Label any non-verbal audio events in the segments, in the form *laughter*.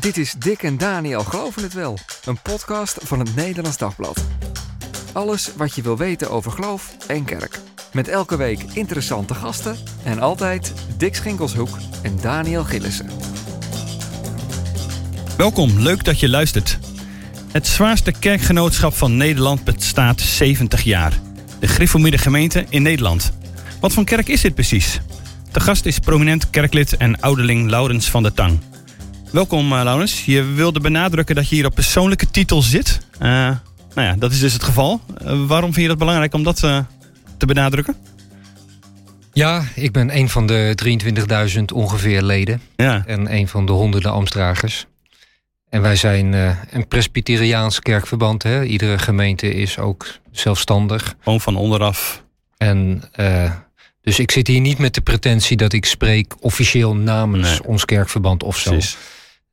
Dit is Dick en Daniel Geloven het Wel, een podcast van het Nederlands Dagblad. Alles wat je wil weten over geloof en kerk. Met elke week interessante gasten en altijd Dick Schinkelshoek en Daniel Gillissen. Welkom, leuk dat je luistert. Het zwaarste kerkgenootschap van Nederland bestaat 70 jaar. De Griffomide gemeente in Nederland. Wat voor kerk is dit precies? De gast is prominent kerklid en ouderling Laurens van der Tang. Welkom uh, Laurens. Je wilde benadrukken dat je hier op persoonlijke titel zit. Uh, nou ja, dat is dus het geval. Uh, waarom vind je dat belangrijk om dat te benadrukken? Ja, ik ben een van de 23.000 ongeveer leden. Ja. En een van de honderden Amstdragers. En wij zijn een Presbyteriaans kerkverband. Hè. Iedere gemeente is ook zelfstandig. Gewoon van onderaf. En dus ik zit hier niet met de pretentie dat ik spreek officieel namens nee. ons kerkverband of zo.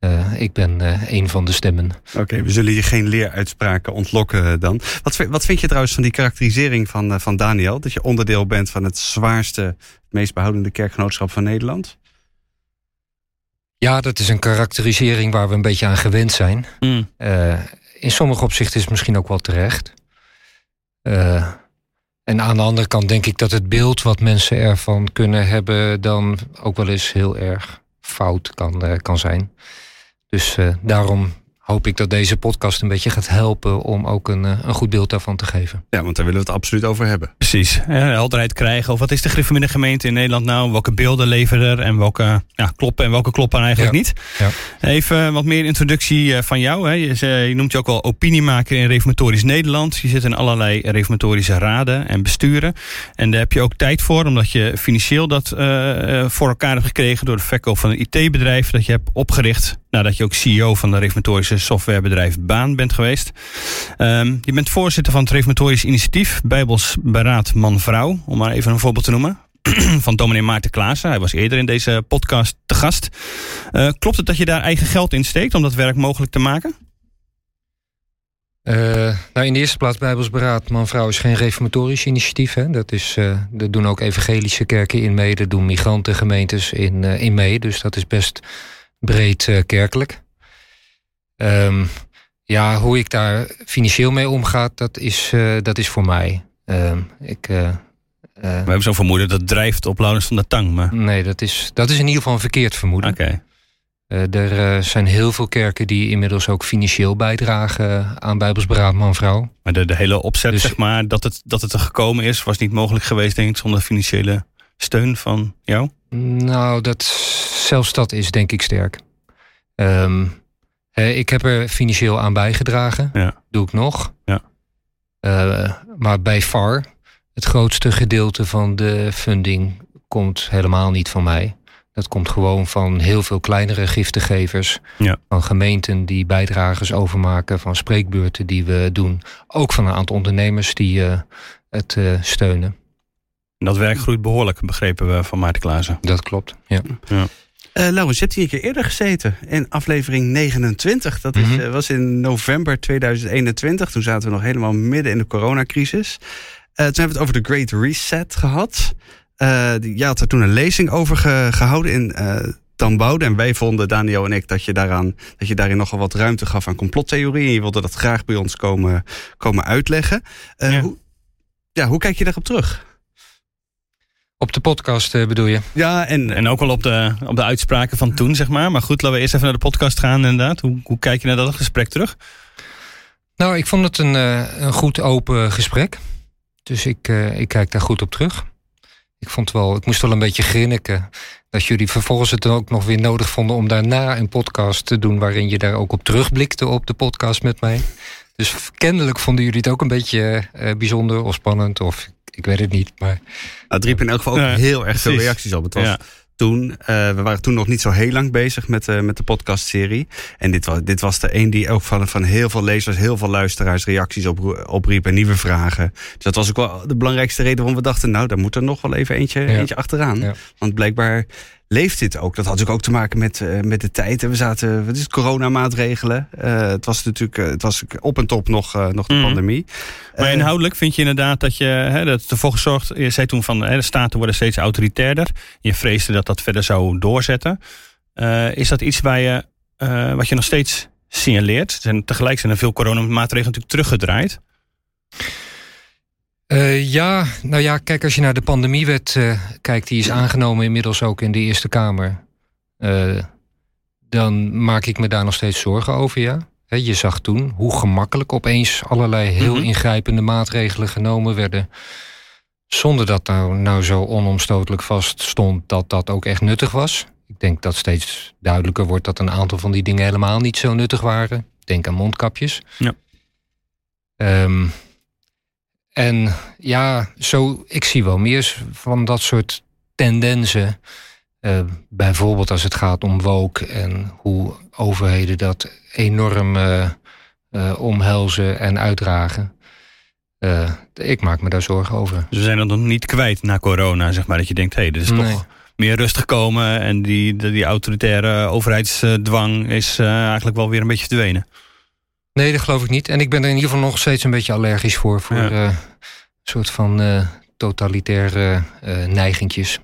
Uh, ik ben uh, een van de stemmen. Oké, okay, we zullen je geen leeruitspraken ontlokken dan. Wat, wat vind je trouwens van die karakterisering van, uh, van Daniel? Dat je onderdeel bent van het zwaarste, het meest behoudende kerkgenootschap van Nederland? Ja, dat is een karakterisering waar we een beetje aan gewend zijn. Mm. in sommige opzichten is het misschien ook wel terecht. En aan de andere kant denk ik dat het beeld wat mensen ervan kunnen hebben, dan ook wel eens heel erg fout kan, uh, kan zijn. Dus uh, daarom hoop ik dat deze podcast een beetje gaat helpen om ook een, een goed beeld daarvan te geven. Ja, want daar willen we het absoluut over hebben. Precies. Ja, helderheid krijgen. Of wat is de Griffeminde gemeente in Nederland nou? Welke beelden leveren er en welke ja, kloppen en welke kloppen eigenlijk ja. niet? Ja. Even wat meer introductie van jou. Hè. Je, je, noemt je ook wel opiniemaker in Reformatorisch Nederland. Je zit in allerlei reformatorische raden en besturen. En daar heb je ook tijd voor, omdat je financieel dat uh, voor elkaar hebt gekregen door de verkoop van een IT-bedrijf dat je hebt opgericht. Nadat je ook CEO van de reformatorische softwarebedrijf Baan bent geweest. Um, je bent voorzitter van het Reformatorisch Initiatief, Bijbels Beraad Man-Vrouw, om maar even een voorbeeld te noemen. *clears throat* van dominee Maarten Klaassen. Hij was eerder in deze podcast te gast. Uh, klopt het dat je daar eigen geld in steekt om dat werk mogelijk te maken? Uh, nou, in de eerste plaats Bijbelsberaad Man-Vrouw is geen reformatorisch initiatief. Hè? Dat, is, uh, dat doen ook evangelische kerken in mee. Dat doen migrantengemeentes in, in mee. Dus dat is best breed kerkelijk. Um, ja, hoe ik daar financieel mee omga, dat is, dat is voor mij. Um, ik... Uh, we hebben zo'n vermoeden dat drijft op Laurens van der Tang. Maar... Nee, dat is, dat is in ieder geval een verkeerd vermoeden. Okay. Uh, er uh, zijn heel veel kerken die inmiddels ook financieel bijdragen aan Bijbelsberaad man-vrouw. Maar de, de hele opzet, dus, zeg maar, dat het, dat het er gekomen is, was niet mogelijk geweest, denk ik, zonder financiële steun van jou? Nou, dat, zelfs dat is denk ik sterk. Um, uh, ik heb er financieel aan bijgedragen. Ja. Doe ik nog. Ja. Uh, maar bij far, het grootste gedeelte van de funding komt helemaal niet van mij. Dat komt gewoon van heel veel kleinere giftegevers. Ja. Van gemeenten die bijdragers overmaken. Van spreekbeurten die we doen. Ook van een aantal ondernemers die uh, het uh, steunen. En dat werk groeit behoorlijk, begrepen we van Maarten Klaassen. Dat klopt, ja. ja. Uh, Laurens, je hebt hier een keer eerder gezeten in aflevering 29. Dat is, mm -hmm. uh, was in november 2021. Toen zaten we nog helemaal midden in de coronacrisis. Uh, toen hebben we het over de Great Reset gehad. Uh, jij had er toen een lezing over ge, gehouden in Damboude. En wij vonden, Daniel en ik, dat je, daaraan, dat je daarin nogal wat ruimte gaf aan complottheorieën. En je wilde dat graag bij ons komen, komen uitleggen. Ja. Hoe, ja, hoe kijk je daarop terug? Op de podcast uh, bedoel je? Ja, en, en ook wel op de, op de uitspraken van toen, zeg maar. Maar goed, laten we eerst even naar de podcast gaan inderdaad. Hoe, hoe kijk je naar dat gesprek terug? Nou, ik vond het een, uh, een goed open gesprek. Dus ik, uh, ik kijk daar goed op terug. Ik vond wel, ik moest wel een beetje grinniken. Dat jullie vervolgens het ook nog weer nodig vonden om daarna een podcast te doen. waarin je daar ook op terugblikte op de podcast met mij. Dus kennelijk vonden jullie het ook een beetje bijzonder of spannend. Of ik weet het niet. Maar, het riep in elk geval ook ja, heel erg veel reacties op. Het was ja. toen, uh, we waren toen nog niet zo heel lang bezig met, uh, met de podcastserie. En dit was, dit was de een die ook van, van heel veel lezers, heel veel luisteraars reacties op, opriep en nieuwe vragen. Dus dat was ook wel de belangrijkste reden waarom we dachten, nou, daar moet er nog wel even eentje, ja. eentje achteraan. Ja. Want blijkbaar leeft dit ook. Dat had natuurlijk ook te maken met, uh, met de tijd. We zaten, wat is het, coronamaatregelen. Uh, het was natuurlijk, uh, het was op en top nog, nog de mm. pandemie. Maar inhoudelijk vind je inderdaad dat je hè, dat ervoor gezorgd. Je zei toen van hè, de staten worden steeds autoritairder. Je vreesde dat dat verder zou doorzetten. is dat iets waar je wat je nog steeds signaleert? En tegelijk zijn er veel coronamaatregelen natuurlijk teruggedraaid. Uh, ja, nou ja, kijk, als je naar de pandemiewet uh, kijkt, die is aangenomen inmiddels ook in de Eerste Kamer. Uh, dan maak ik me daar nog steeds zorgen over, ja. He, je zag toen hoe gemakkelijk opeens allerlei heel -hmm. ingrijpende maatregelen genomen werden. Zonder dat nou, nou zo onomstotelijk vast stond dat dat ook echt nuttig was. Ik denk dat steeds duidelijker wordt dat een aantal van die dingen helemaal niet zo nuttig waren. Denk aan mondkapjes. Ja. Um, en ja, zo, ik zie wel meer van dat soort tendensen. Uh, bijvoorbeeld als het gaat om woke en hoe overheden dat enorm uh, uh, omhelzen en uitdragen. ik maak me daar zorgen over. We zijn dan nog niet kwijt na corona, zeg maar. Dat je denkt, hé, hey, er is nee. toch meer rust gekomen. En die, die, die autoritaire overheidsdwang is eigenlijk wel weer een beetje verdwenen. Nee, dat geloof ik niet. En ik ben er in ieder geval nog steeds een beetje allergisch voor. Voor ja. uh, soort van uh, totalitaire uh, neigingjes.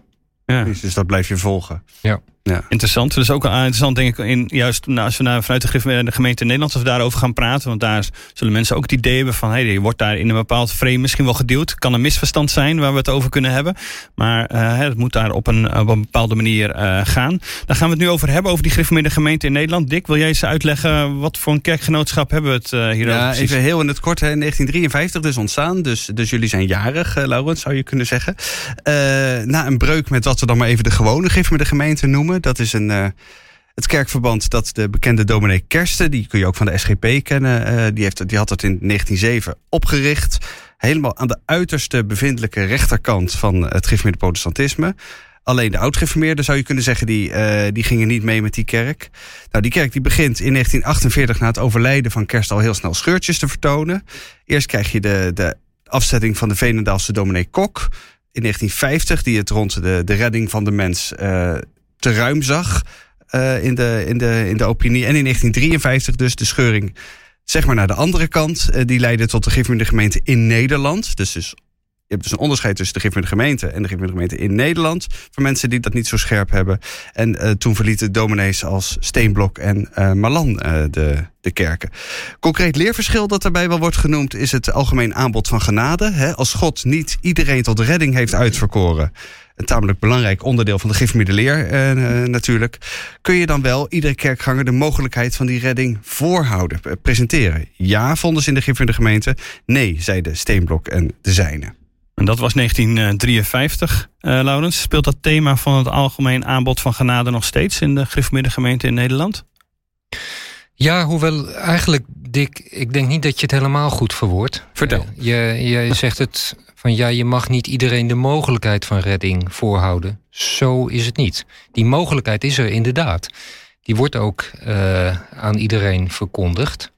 Ja. Dus dat blijf je volgen. Ja. Ja. Interessant. Dus ook interessant, denk ik, in, juist nou, als we naar, vanuit de, gemeente Nederland als we daarover gaan praten. Want daar zullen mensen ook het idee hebben van: hey, je wordt daar in een bepaald frame misschien wel geduwd. Het kan een misverstand zijn waar we het over kunnen hebben. Maar uh, het moet daar op een, op een bepaalde manier uh, gaan. Daar gaan we het nu over hebben, over die gereformeerde gemeente in Nederland. Dick, wil jij eens uitleggen wat voor een kerkgenootschap hebben we het uh, hier Ja, precies? even heel in het kort. Hè, in 1953 dus ontstaan. Dus, dus jullie zijn jarig, Laurens, zou je kunnen zeggen. na een breuk met wat we dan maar even de gewone gereformeerde gemeente noemen. Dat is een, uh, het kerkverband dat de bekende dominee Kersten, die kun je ook van de SGP kennen, uh, die, heeft, die had het in 1907 opgericht. Helemaal aan de uiterste bevindelijke rechterkant van het gereformeerde protestantisme. Alleen de oud-gereformeerden zou je kunnen zeggen, die, uh, die gingen niet mee met die kerk. Nou, die kerk die begint in 1948 na het overlijden van Kerst al heel snel scheurtjes te vertonen. Eerst krijg je de, de afzetting van de Venendaalse dominee Kok in 1950, die het rond de, de redding van de mens te ruim zag uh, in, de, in, de, in de opinie. En in 1953 dus de scheuring zeg maar naar de andere kant. Uh, die leidde tot de gemeente gemeente in Nederland. Dus, dus je hebt dus een onderscheid tussen de gemeente gemeente en de gemeente in Nederland. Voor mensen die dat niet zo scherp hebben. En uh, toen verlieten dominees als Steenblok en uh, Malan de, de kerken. Concreet leerverschil dat daarbij wel wordt genoemd is het algemeen aanbod van genade. Als God niet iedereen tot redding heeft uitverkoren een tamelijk belangrijk onderdeel van de gereformeerde leer uh, natuurlijk. Kun je dan wel iedere kerkganger de mogelijkheid van die redding voorhouden, presenteren? Ja, vonden ze in de gereformeerde gemeente. Nee, zeiden Steenblok en de zijnen. En dat was 1953, uh, Laurens. Speelt dat thema van het algemeen aanbod van genade nog steeds in de gereformeerde gemeente in Nederland? Ja, hoewel eigenlijk, Dick, ik denk niet dat je het helemaal goed verwoordt. Vertel. Uh, je, je *laughs* zegt het van ja, je mag niet iedereen de mogelijkheid van redding voorhouden. Zo is het niet. Die mogelijkheid is er inderdaad. Die wordt ook uh, aan iedereen verkondigd.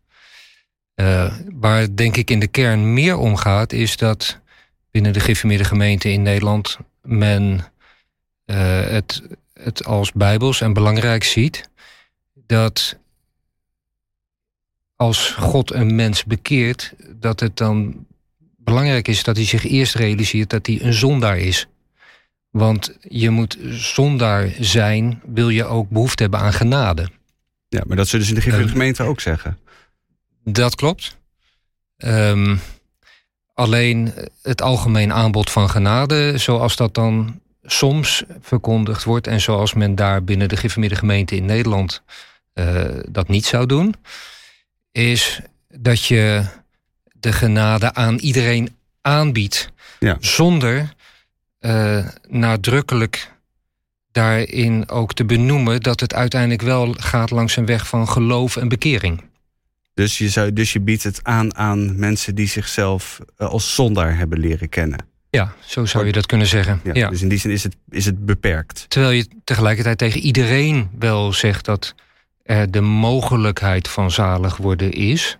Uh, waar denk ik in de kern meer om gaat, is dat binnen de geïnformeerde gemeente in Nederland men uh, het, het als bijbels en belangrijk ziet dat als God een mens bekeert, dat het dan belangrijk is dat hij zich eerst realiseert dat hij een zondaar is. Want je moet zondaar zijn, wil je ook behoefte hebben aan genade. Ja, maar dat zullen ze in de uh, gemeente ook zeggen. Dat klopt. Um, alleen het algemeen aanbod van genade, zoals dat dan soms verkondigd wordt... en zoals men daar binnen de geïnformeerde gemeente in Nederland uh, dat niet zou doen... is dat je de genade aan iedereen aanbiedt. Ja. Zonder uh, nadrukkelijk daarin ook te benoemen dat het uiteindelijk wel gaat langs een weg van geloof en bekering. Dus je, zou, dus je biedt het aan aan mensen die zichzelf uh, als zondaar hebben leren kennen. Ja, zo zou je dat kunnen zeggen. Ja, ja. Dus in die zin is het, is het beperkt. Terwijl je tegelijkertijd tegen iedereen wel zegt dat er de mogelijkheid van zalig worden is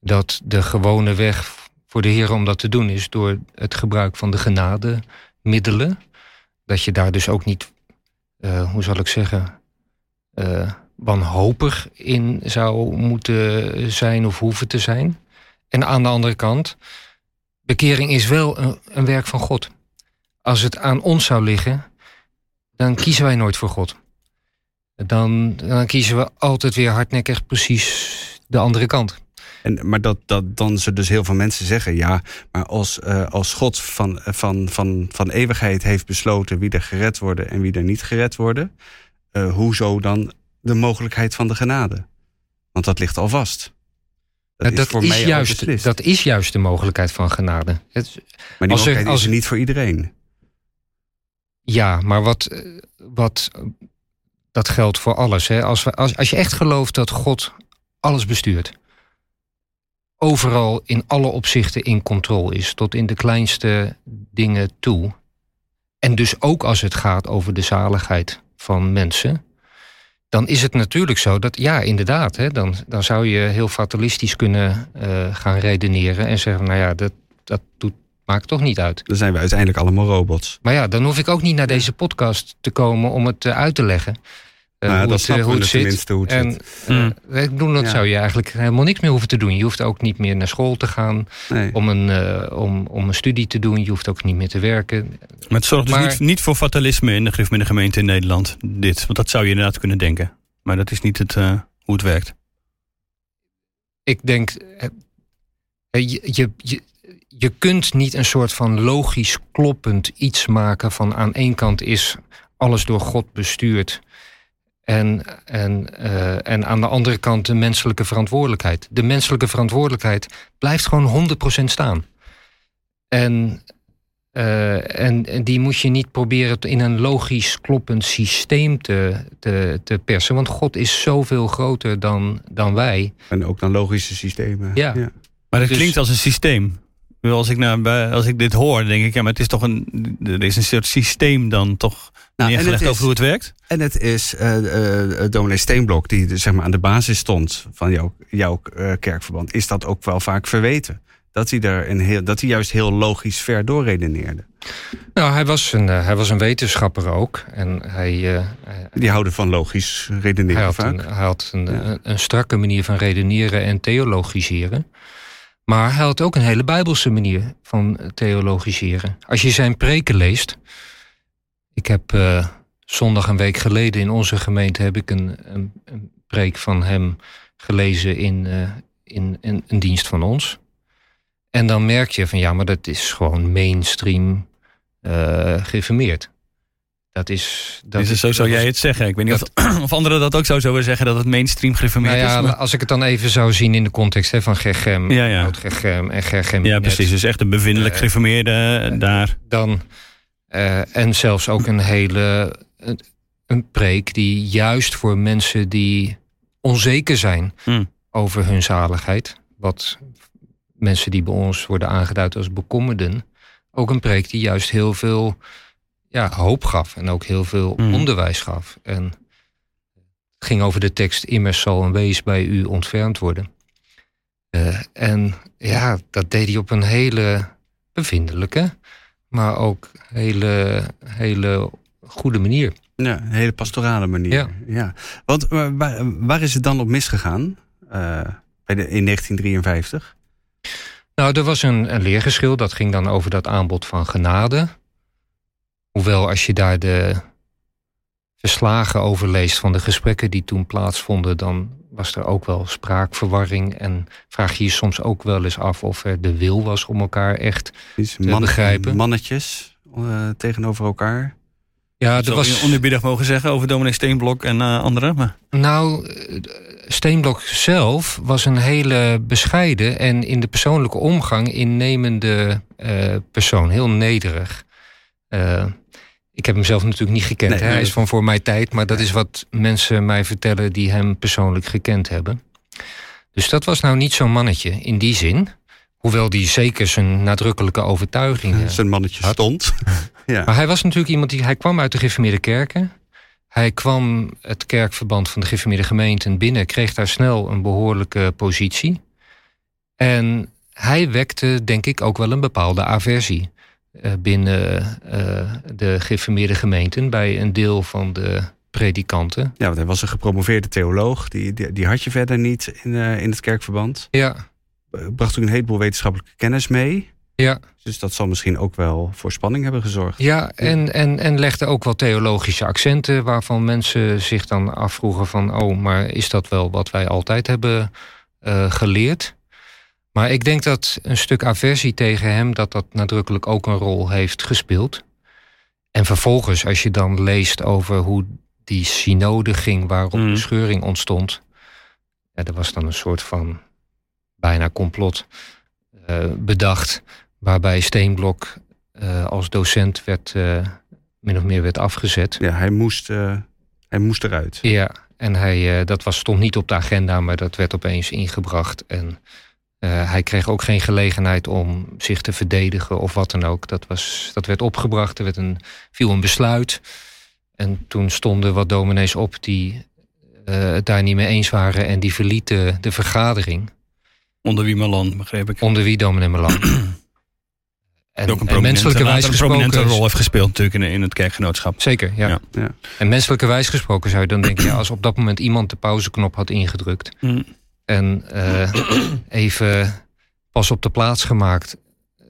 dat de gewone weg voor de Heer om dat te doen is door het gebruik van de genademiddelen. Dat je daar dus ook niet, uh, hoe zal ik zeggen, uh, wanhopig in zou moeten zijn of hoeven te zijn. En aan de andere kant, bekering is wel een, een werk van God. Als het aan ons zou liggen, dan kiezen wij nooit voor God. dan, dan kiezen we altijd weer hardnekkig precies de andere kant. En, maar dat, dat dan ze dus heel veel mensen zeggen: ja, maar als, uh, als God van, van, van, van eeuwigheid heeft besloten wie er gered worden en wie er niet gered worden, uh, hoezo dan de mogelijkheid van de genade? Want dat ligt al vast. Dat, is, voor is mij juist, dat is juist de mogelijkheid van genade. Het, maar die als mogelijkheid er, als, is er niet voor iedereen. Ja, maar wat, wat dat geldt voor alles. Hè? Als, we, als, als je echt gelooft dat God alles bestuurt, overal in alle opzichten in controle is, tot in de kleinste dingen toe. En dus ook als het gaat over de zaligheid van mensen, dan is het natuurlijk zo dat, ja, inderdaad, hè, dan, dan zou je heel fatalistisch kunnen uh, gaan redeneren en zeggen, nou ja, dat, dat doet, maakt toch niet uit. Dan zijn we uiteindelijk allemaal robots. Maar ja, dan hoef ik ook niet naar deze podcast te komen om het uh, uit te leggen. Uh, nou, hoe dat het, hoe het zit. Hoe het en, mm. ik bedoel, dat zou je eigenlijk helemaal niks meer hoeven te doen. Je hoeft ook niet meer naar school te gaan nee. om, een, uh, om, om een studie te doen. Je hoeft ook niet meer te werken. Maar het zorgt maar, dus niet, niet, voor fatalisme in de gemeente in Nederland, dit. Want dat zou je inderdaad kunnen denken. Maar dat is niet het, uh, hoe het werkt. Ik denk, je, je, je, je kunt niet een soort van logisch kloppend iets maken van aan één kant is alles door God bestuurd. En, en, uh, en aan de andere kant de menselijke verantwoordelijkheid. De menselijke verantwoordelijkheid blijft gewoon 100% staan. En, uh, en, en, die moet je niet proberen in een logisch kloppend systeem te, te, te persen. Want God is zoveel groter dan, dan wij. En ook dan logische systemen. Ja. ja. Maar het dus, klinkt als een systeem. Als ik, nou, als ik dit hoor, denk ik, ja, maar het is toch een. Er is een soort systeem dan toch nou, neergelegd over hoe het werkt? En het is uh, uh, dominee Steenblok, die zeg maar aan de basis stond van jouw, jouw uh, kerkverband, is dat ook wel vaak verweten. Dat hij, er een heel, dat hij juist heel logisch ver doorredeneerde. Nou, hij was een, hij was een wetenschapper ook. En hij, die houden van logisch redeneren hij had vaak. Een, hij had een, ja. een, een strakke manier van redeneren en theologiseren. Maar hij had ook een hele bijbelse manier van theologiseren. Als je zijn preken leest. Ik heb uh, zondag een week geleden in onze gemeente heb ik een, een, preek van hem gelezen in, uh, in, in, een dienst van ons. En dan merk je van ja, maar dat is gewoon mainstream uh, geïnformeerd. Dat is, dat is, zo zou jij het zeggen. Ik weet niet dat, of, *clears throat* of, anderen dat ook zo zouden zeggen dat het mainstream gereformeerd nou ja, is. Maar... Als ik het dan even zou zien in de context hè, van Gergem, ja, ja. Gergem en Gergem. Ja, precies. Dus echt een bevindelijk uh, gereformeerde uh, daar. Dan, uh, en zelfs ook een hele een, een, preek die juist voor mensen die onzeker zijn hmm. over hun zaligheid, wat mensen die bij ons worden aangeduid als bekommerden, ook een preek die juist heel veel ja, hoop gaf en ook heel veel mm. onderwijs gaf. En het ging over de tekst: Immers zal een wees bij u ontfermd worden. Uh, en ja, dat deed hij op een hele bevindelijke, maar ook hele, hele goede manier. Ja, een hele pastorale manier. Ja. ja. Want waar, waar, is het dan op misgegaan uh, bij de, in 1953? Nou, er was een, een leergeschil dat ging dan over dat aanbod van genade. Hoewel als je daar de verslagen over leest van de gesprekken die toen plaatsvonden, dan was er ook wel spraakverwarring. En vraag je je soms ook wel eens af of er de wil was om elkaar echt te man, begrijpen. Mannetjes uh, tegenover elkaar. Ja, er was onherbiedig mogen zeggen over dominee Steenblok en uh, anderen. Maar... Nou, Steenblok zelf was een hele bescheiden en in de persoonlijke omgang innemende uh, persoon. Heel nederig. Uh, ik heb hem zelf natuurlijk niet gekend. Nee, Hij is van voor mijn tijd, maar dat is wat mensen mij vertellen die hem persoonlijk gekend hebben. Dus dat was nou niet zo'n mannetje in die zin. Hoewel die zeker zijn nadrukkelijke overtuiging. *laughs* Zijn mannetje had. stond. *laughs* ja. Maar hij was natuurlijk iemand die. Hij kwam uit de gereformeerde kerken. Hij kwam het kerkverband van de gereformeerde gemeenten binnen, kreeg daar snel een behoorlijke positie. En hij wekte, denk ik, ook wel een bepaalde aversie. Eh, binnen uh, de geïnformeerde gemeenten bij een deel van de predikanten. Ja, want hij was een gepromoveerde theoloog. Die, die, die had je verder niet in, uh, in het kerkverband. Ja. Bracht ook een heleboel wetenschappelijke kennis mee. Ja. Dus dat zal misschien ook wel voor spanning hebben gezorgd. Ja, en, en, en legde ook wel theologische accenten waarvan mensen zich dan afvroegen van... oh, maar is dat wel wat wij altijd hebben uh, geleerd? Maar ik denk dat een stuk aversie tegen hem... dat dat nadrukkelijk ook een rol heeft gespeeld. En vervolgens, als je dan leest over hoe die synode ging... waarop mm. de scheuring ontstond... Ja, er was dan een soort van bijna complot uh, bedacht waarbij Steenblok uh, als docent werd, uh, min of meer werd afgezet. Ja, hij moest, uh, hij moest eruit. Ja, en hij, dat was, stond niet op de agenda, maar dat werd opeens ingebracht. En hij kreeg ook geen gelegenheid om zich te verdedigen of wat dan ook. Dat, was, dat werd opgebracht, er werd een, viel een besluit. En toen stonden wat dominees op die het daar niet mee eens waren... en die verlieten de vergadering. Onder wie Malan, begreep ik. Onder wie dominee Malan. *clears throat* En, ook een menselijke wijs een prominente rol heeft gespeeld natuurlijk in, in het kerkgenootschap. Zeker, ja. ja. En menselijke wijs gesproken zou je dan denken... ja, als op dat moment iemand de pauzeknop had ingedrukt... Mm. En uh, *clears throat* even pas op de plaats gemaakt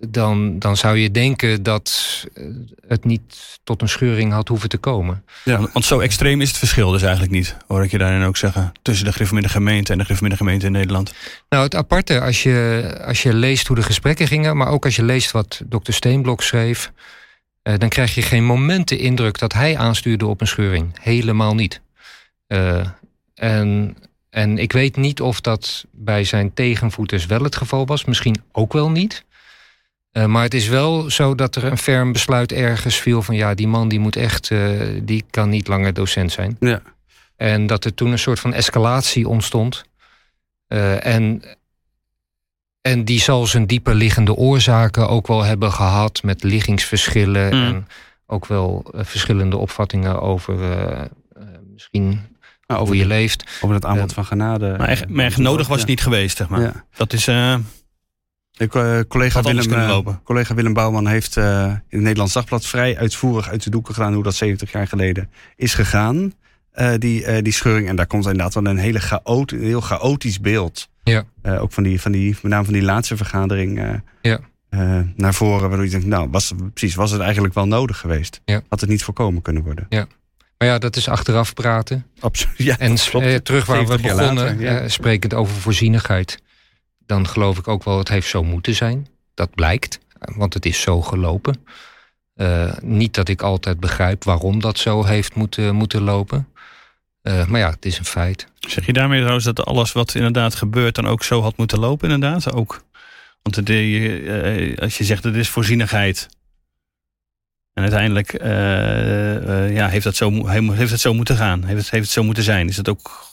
dan, dan zou je denken dat eh, het niet tot een scheuring had hoeven te komen. Ja, want zo extreem is het verschil dus eigenlijk niet, hoor ik je daarin ook zeggen, tussen de Griffemiddag gemeente en de Griffemiddag gemeente in Nederland. Nou, het aparte, als je, als je leest hoe de gesprekken gingen, maar ook als je leest wat dokter Steenblok schreef, eh, dan krijg je geen moment de indruk dat hij aanstuurde op een scheuring. Helemaal niet. Uh, en, en ik weet niet of dat bij zijn tegenvoeters wel het geval was, misschien ook wel niet. Uh, maar het is wel zo dat er een ferm besluit ergens viel van ja, die man die moet echt, uh, die kan niet langer docent zijn. Ja. En dat er toen een soort van escalatie ontstond. Uh, en, en die zal zijn dieper liggende oorzaken ook wel hebben gehad met liggingsverschillen mm. en ook wel verschillende opvattingen over misschien over hoe je leeft. Over het aanbod van genade. Maar echt, maar echt nodig was het niet geweest, zeg maar. Dat is. De collega, Willem, uh, collega Willem Bouwman heeft uh, in het Nederlands Dagblad vrij uitvoerig uit de doeken gedaan hoe dat 70 jaar geleden is gegaan. Die, die scheuring. En daar komt inderdaad wel een, hele chaot, een heel chaotisch beeld. Ja. ook van die, van die, met name van die laatste vergadering ja. naar voren. Waardoor je denkt, nou, was, precies, was het eigenlijk wel nodig geweest? Ja. Had het niet voorkomen kunnen worden? Ja. Maar ja, dat is achteraf praten. Absoluut. Ja, en terug waar we begonnen, later, ja. sprekend over voorzienigheid dan geloof ik ook wel, het heeft zo moeten zijn. Dat blijkt, want het is zo gelopen. Uh, niet dat ik altijd begrijp waarom dat zo heeft moeten, moeten lopen. Uh, maar ja, het is een feit. Zeg je daarmee trouwens dat alles wat inderdaad gebeurt... dan ook zo had moeten lopen inderdaad? Ook, want de, uh, als je zegt het is voorzienigheid... en uiteindelijk ja, heeft, dat zo, heeft het zo moeten gaan. Heeft het, heeft het zo moeten zijn. Is het ook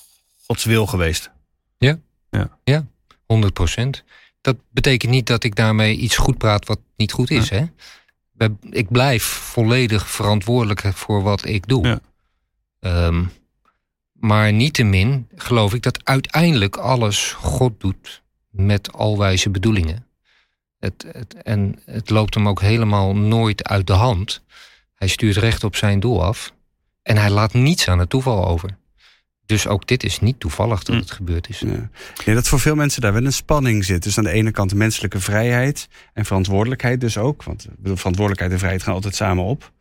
Gods wil geweest? Ja, ja. ja. 100 procent. Dat betekent niet dat ik daarmee iets goed praat wat niet goed is. Hè? Ik blijf volledig verantwoordelijk voor wat ik doe. Ja. Um, maar niettemin geloof ik dat uiteindelijk alles God doet met alwijze bedoelingen. Het, het, en het loopt hem ook helemaal nooit uit de hand. Hij stuurt recht op zijn doel af. En hij laat niets aan het toeval over. Dus ook dit is niet toevallig dat hm. het gebeurd is. Ja. ja. dat voor veel mensen daar wel een spanning zit. Dus aan de ene kant menselijke vrijheid en verantwoordelijkheid dus ook. Want verantwoordelijkheid en vrijheid gaan altijd samen op.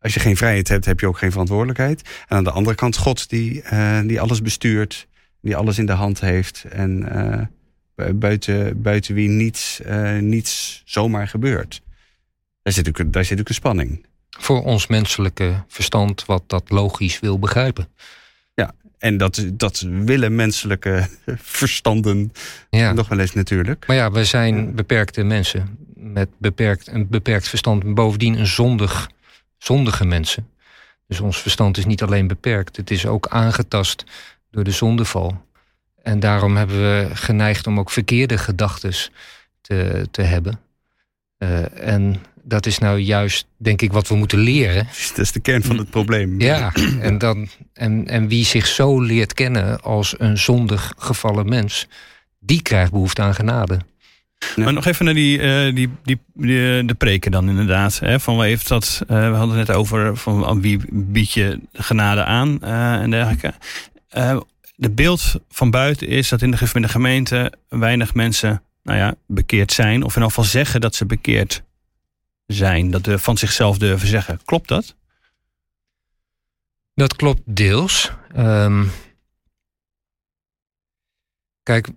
Als je geen vrijheid hebt, heb je ook geen verantwoordelijkheid. En aan de andere kant God die, uh, die alles bestuurt, die alles in de hand heeft. En uh, buiten, buiten wie niets, uh, niets zomaar gebeurt. Daar zit, ook, daar zit ook een spanning. Voor ons menselijke verstand wat dat logisch wil begrijpen. En dat, dat willen menselijke *laughs* verstanden ja. nog wel eens natuurlijk. Maar ja, we zijn beperkte mensen met beperkt, een beperkt verstand. Bovendien een zondig, zondige mensen. Dus ons verstand is niet alleen beperkt, het is ook aangetast door de zondeval. En daarom hebben we geneigd om ook verkeerde gedachten te, te hebben. Uh, en dat is nou juist, denk ik, wat we moeten leren. Dat is de kern van het probleem. Ja, en, dan, en, en wie zich zo leert kennen als een zondig gevallen mens, die krijgt behoefte aan genade. Maar nog even naar die, uh, die, die, die, de preken dan inderdaad. Hè, van heeft dat, uh, we hadden het net over van wie bied je genade aan uh, en dergelijke. De beeld van buiten is dat in de gemeente weinig mensen nou ja, bekeerd zijn. Of in ieder geval zeggen dat ze bekeerd zijn. Dat ze van zichzelf durven zeggen. Klopt dat? Dat klopt deels. Ehm, kijk,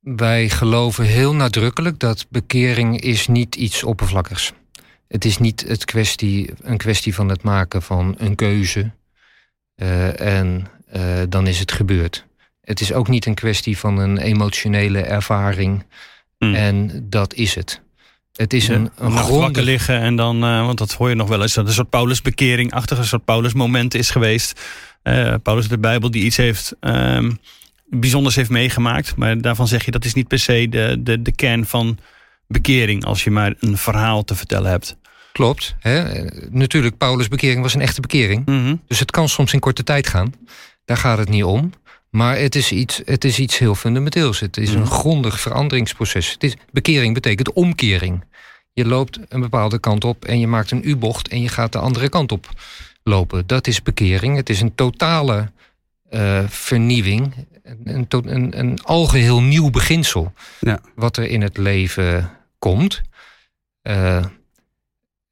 wij geloven heel nadrukkelijk dat bekering is niet iets oppervlakkigs. Het is niet het kwestie, een kwestie van het maken van een keuze uh, en uh, dan is het gebeurd. Het is ook niet een kwestie van een emotionele ervaring mm. en dat is het. Het is een, een liggen en dan, uh, want dat hoor je nog wel eens, dat een soort Paulus-bekering-achtige, een soort Paulus-moment is geweest. Paulus de Bijbel die iets heeft um, bijzonders heeft meegemaakt. Maar daarvan zeg je dat is niet per se de, de, de kern van bekering. Als je maar een verhaal te vertellen hebt. Klopt. Hè? Natuurlijk, Paulus' bekering was een echte bekering. Mhm. Dus het kan soms in korte tijd gaan. Daar gaat het niet om. Maar het is iets, het is iets heel fundamenteels. Het is een mhm. grondig veranderingsproces. Het is, bekering betekent omkering. Je loopt een bepaalde kant op en je maakt een U-bocht en je gaat de andere kant op lopen. Dat is bekering. Het is een totale uh, vernieuwing een, een, een algeheel nieuw beginsel. Ja. Wat er in het leven komt. Uh,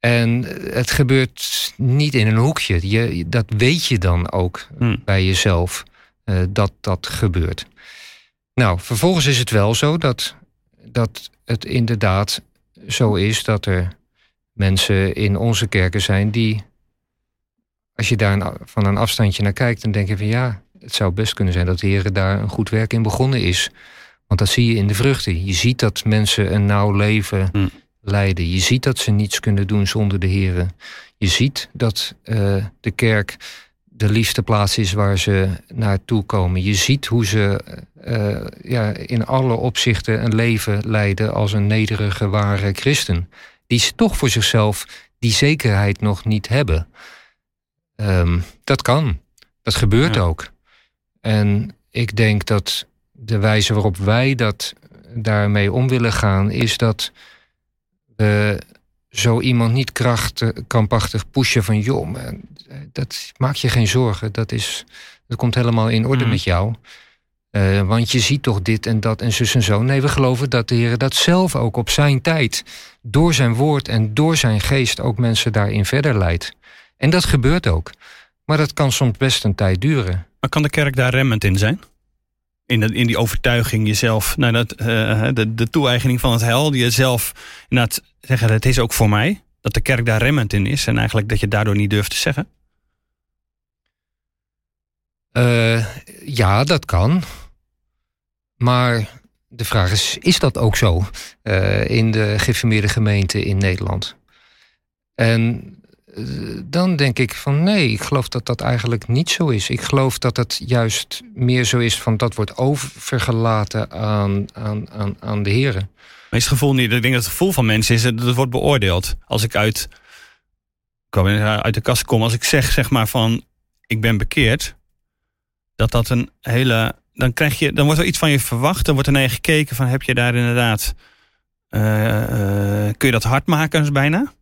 en het gebeurt niet in een hoekje. Je, dat weet je dan ook hmm. bij jezelf. Uh, dat dat gebeurt. Nou, vervolgens is het wel zo dat, dat het inderdaad zo is dat er mensen in onze kerken zijn die, als je daar van een afstandje naar kijkt, dan denk je van ja, het zou best kunnen zijn dat de Heer daar een goed werk in begonnen is. Want dat zie je in de vruchten. Je ziet dat mensen een nauw leven hm. Leiden. Je ziet dat ze niets kunnen doen zonder de Heer. Je ziet dat uh, de kerk de liefste plaats is waar ze naartoe komen. Je ziet hoe ze uh, ja, in alle opzichten een leven leiden als een nederige, ware christen. Die ze toch voor zichzelf die zekerheid nog niet hebben. Um, dat kan. Dat gebeurt ook. En ik denk dat de wijze waarop wij dat daarmee om willen gaan, is dat zo iemand niet krampachtig pushen van joh, dat maak je geen zorgen. Dat, is, dat komt helemaal in orde mhm. met jou. Uh, want je ziet toch dit en dat en zus en zo. Nee, we geloven dat de Heer dat zelf ook op zijn tijd, door zijn woord en door zijn geest ook mensen daarin verder leidt. En dat gebeurt ook. Maar dat kan soms best een tijd duren. Maar kan de kerk daar remmend in zijn? In, de, in die overtuiging jezelf, nou dat, uh, de, de toe-eigening van het hel, die jezelf inderdaad zeggen, het is ook voor mij. Dat de kerk daar remmend in is en eigenlijk dat je daardoor niet durft te zeggen? Uh, ja, dat kan. Maar de vraag is, is dat ook zo uh, in de geïnformeerde gemeente in Nederland? En dan denk ik van nee, ik geloof dat dat eigenlijk niet zo is. Ik geloof dat het juist meer zo is van dat wordt overgelaten aan, aan, aan, aan de heren. Maar het gevoel niet, ik denk dat het gevoel van mensen is dat het wordt beoordeeld. Als ik uit, uit de kast kom, als ik zeg zeg maar van ik ben bekeerd, dat dat een hele, dan krijg je, dan wordt er iets van je verwacht, dan wordt er naar je gekeken van heb je daar inderdaad, uh, uh, kun je dat hard maken bijna?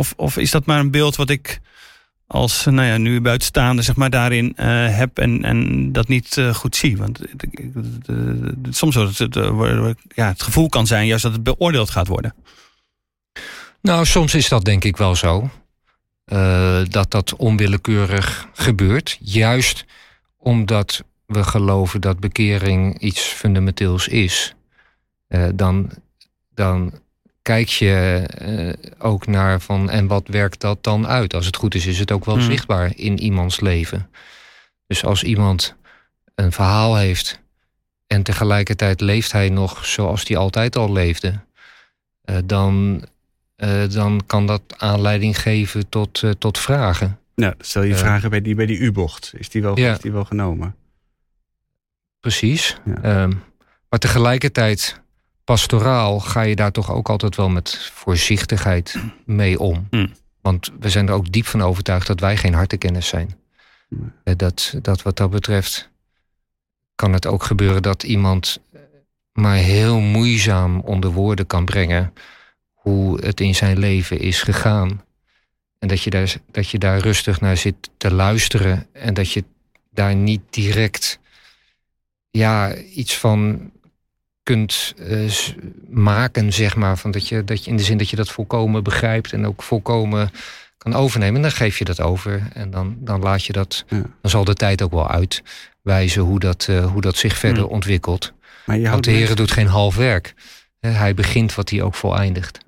Of, of is dat maar een beeld wat ik als nou ja, nu buitenstaande zeg maar, daarin uh, heb en, en dat niet uh, goed zie? Want soms het, het, ja, het gevoel kan zijn juist dat het beoordeeld gaat worden. Nou, soms is dat denk ik wel zo. dat dat onwillekeurig gebeurt. Juist omdat we geloven dat bekering iets fundamenteels is. dan, dan kijk je uh, ook naar van en wat werkt dat dan uit? Als het goed is, is het ook wel hmm. zichtbaar in iemands leven. Dus als iemand een verhaal heeft en tegelijkertijd leeft hij nog zoals hij altijd al leefde, uh, dan, uh, dan kan dat aanleiding geven tot, tot vragen. Nou, stel je vragen bij die, bij die U-bocht. Is, die wel, ja. is die wel genomen? Precies. Ja. Um, maar tegelijkertijd pastoraal ga je daar toch ook altijd wel met voorzichtigheid mee om. Mm. Want we zijn er ook diep van overtuigd dat wij geen hartenkennis zijn. Mm. Dat, dat wat dat betreft kan het ook gebeuren dat iemand maar heel moeizaam onder woorden kan brengen hoe het in zijn leven is gegaan. En dat je daar, dat je daar rustig naar zit te luisteren en dat je daar niet direct ja, iets van kunt uh, maken, zeg maar. Van dat, je, dat je in de zin dat je dat volkomen begrijpt en ook volkomen kan overnemen. Dan geef je dat over en dan, dan laat je dat. Ja. Dan zal de tijd ook wel uitwijzen hoe dat, uh, hoe dat zich verder hmm. ontwikkelt. Maar je Want de Heer doet geen half werk. Hij begint wat hij ook voleindigt.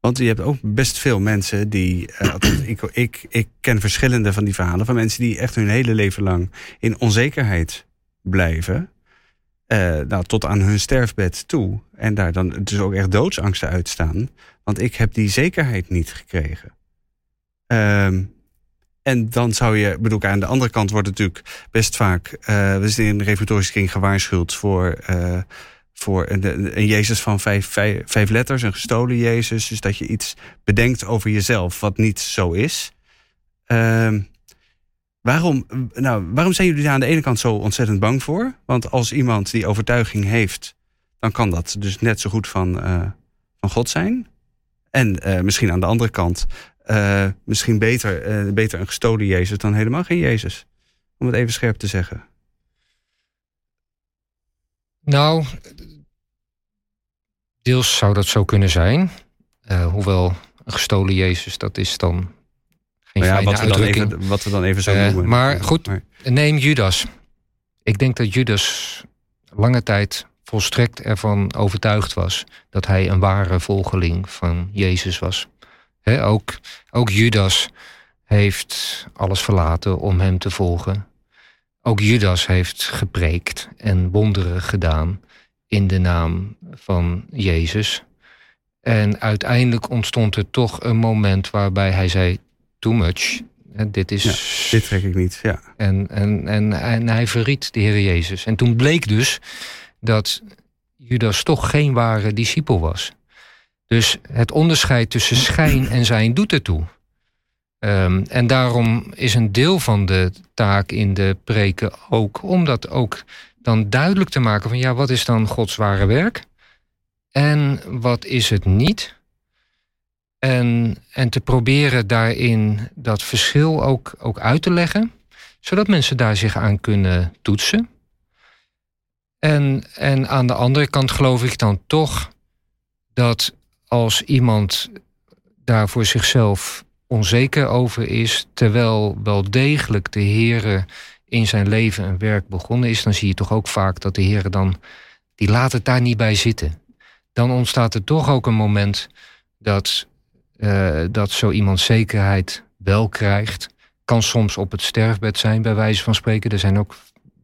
Want je hebt ook best veel mensen die. *clears throat* Uh, ik, ik, ik ken verschillende van die verhalen van mensen die echt hun hele leven lang in onzekerheid blijven. Uh, nou, tot aan hun sterfbed toe. En daar dan dus ook echt doodsangsten uitstaan. Want ik heb die zekerheid niet gekregen. Um, en dan zou je, bedoel, aan de andere kant wordt het natuurlijk best vaak. Uh, we zijn in de reformatorische kring gewaarschuwd voor. Uh, voor een, een, Jezus van vijf, vijf, letters, een gestolen Jezus. Dus dat je iets bedenkt over jezelf wat niet zo is. Uh, waarom, nou, waarom zijn jullie daar aan de ene kant zo ontzettend bang voor? Want als iemand die overtuiging heeft, dan kan dat dus net zo goed van, uh, van God zijn. En uh, misschien aan de andere kant, uh, misschien beter, beter een gestolen Jezus dan helemaal geen Jezus. Om het even scherp te zeggen. Nou, deels zou dat zo kunnen zijn. Hoewel een gestolen Jezus, dat is dan ja, wat we, dan even, wat we dan even zo uh, noemen. Maar goed, neem Judas. Ik denk dat Judas lange tijd volstrekt ervan overtuigd was... dat hij een ware volgeling van Jezus was. He, ook, ook Judas heeft alles verlaten om hem te volgen. Ook Judas heeft gepreekt en wonderen gedaan in de naam van Jezus. En uiteindelijk ontstond er toch een moment waarbij hij zei: Too much. Dit is. dit trek ik niet. Ja. En, en, en, en hij verriet de Heer Jezus. En toen bleek dus dat Judas toch geen ware discipel was. Dus het onderscheid tussen schijn en zijn doet ertoe. Um, en daarom is een deel van de taak in de preken ook om dat ook dan duidelijk te maken van ja, wat is dan Gods ware werk? En wat is het niet? En, en te proberen daarin dat verschil ook, ook uit te leggen, zodat mensen daar zich aan kunnen toetsen. En, en aan de andere kant geloof ik dan toch dat als iemand daar voor zichzelf onzeker over is, terwijl wel degelijk de Heere in zijn leven en werk begonnen is, dan zie je toch ook vaak dat de Heer dan, die laat het daar niet bij zitten. Dan ontstaat er toch ook een moment dat, uh, dat zo iemand zekerheid wel krijgt. Kan soms op het sterfbed zijn, bij wijze van spreken. Er zijn ook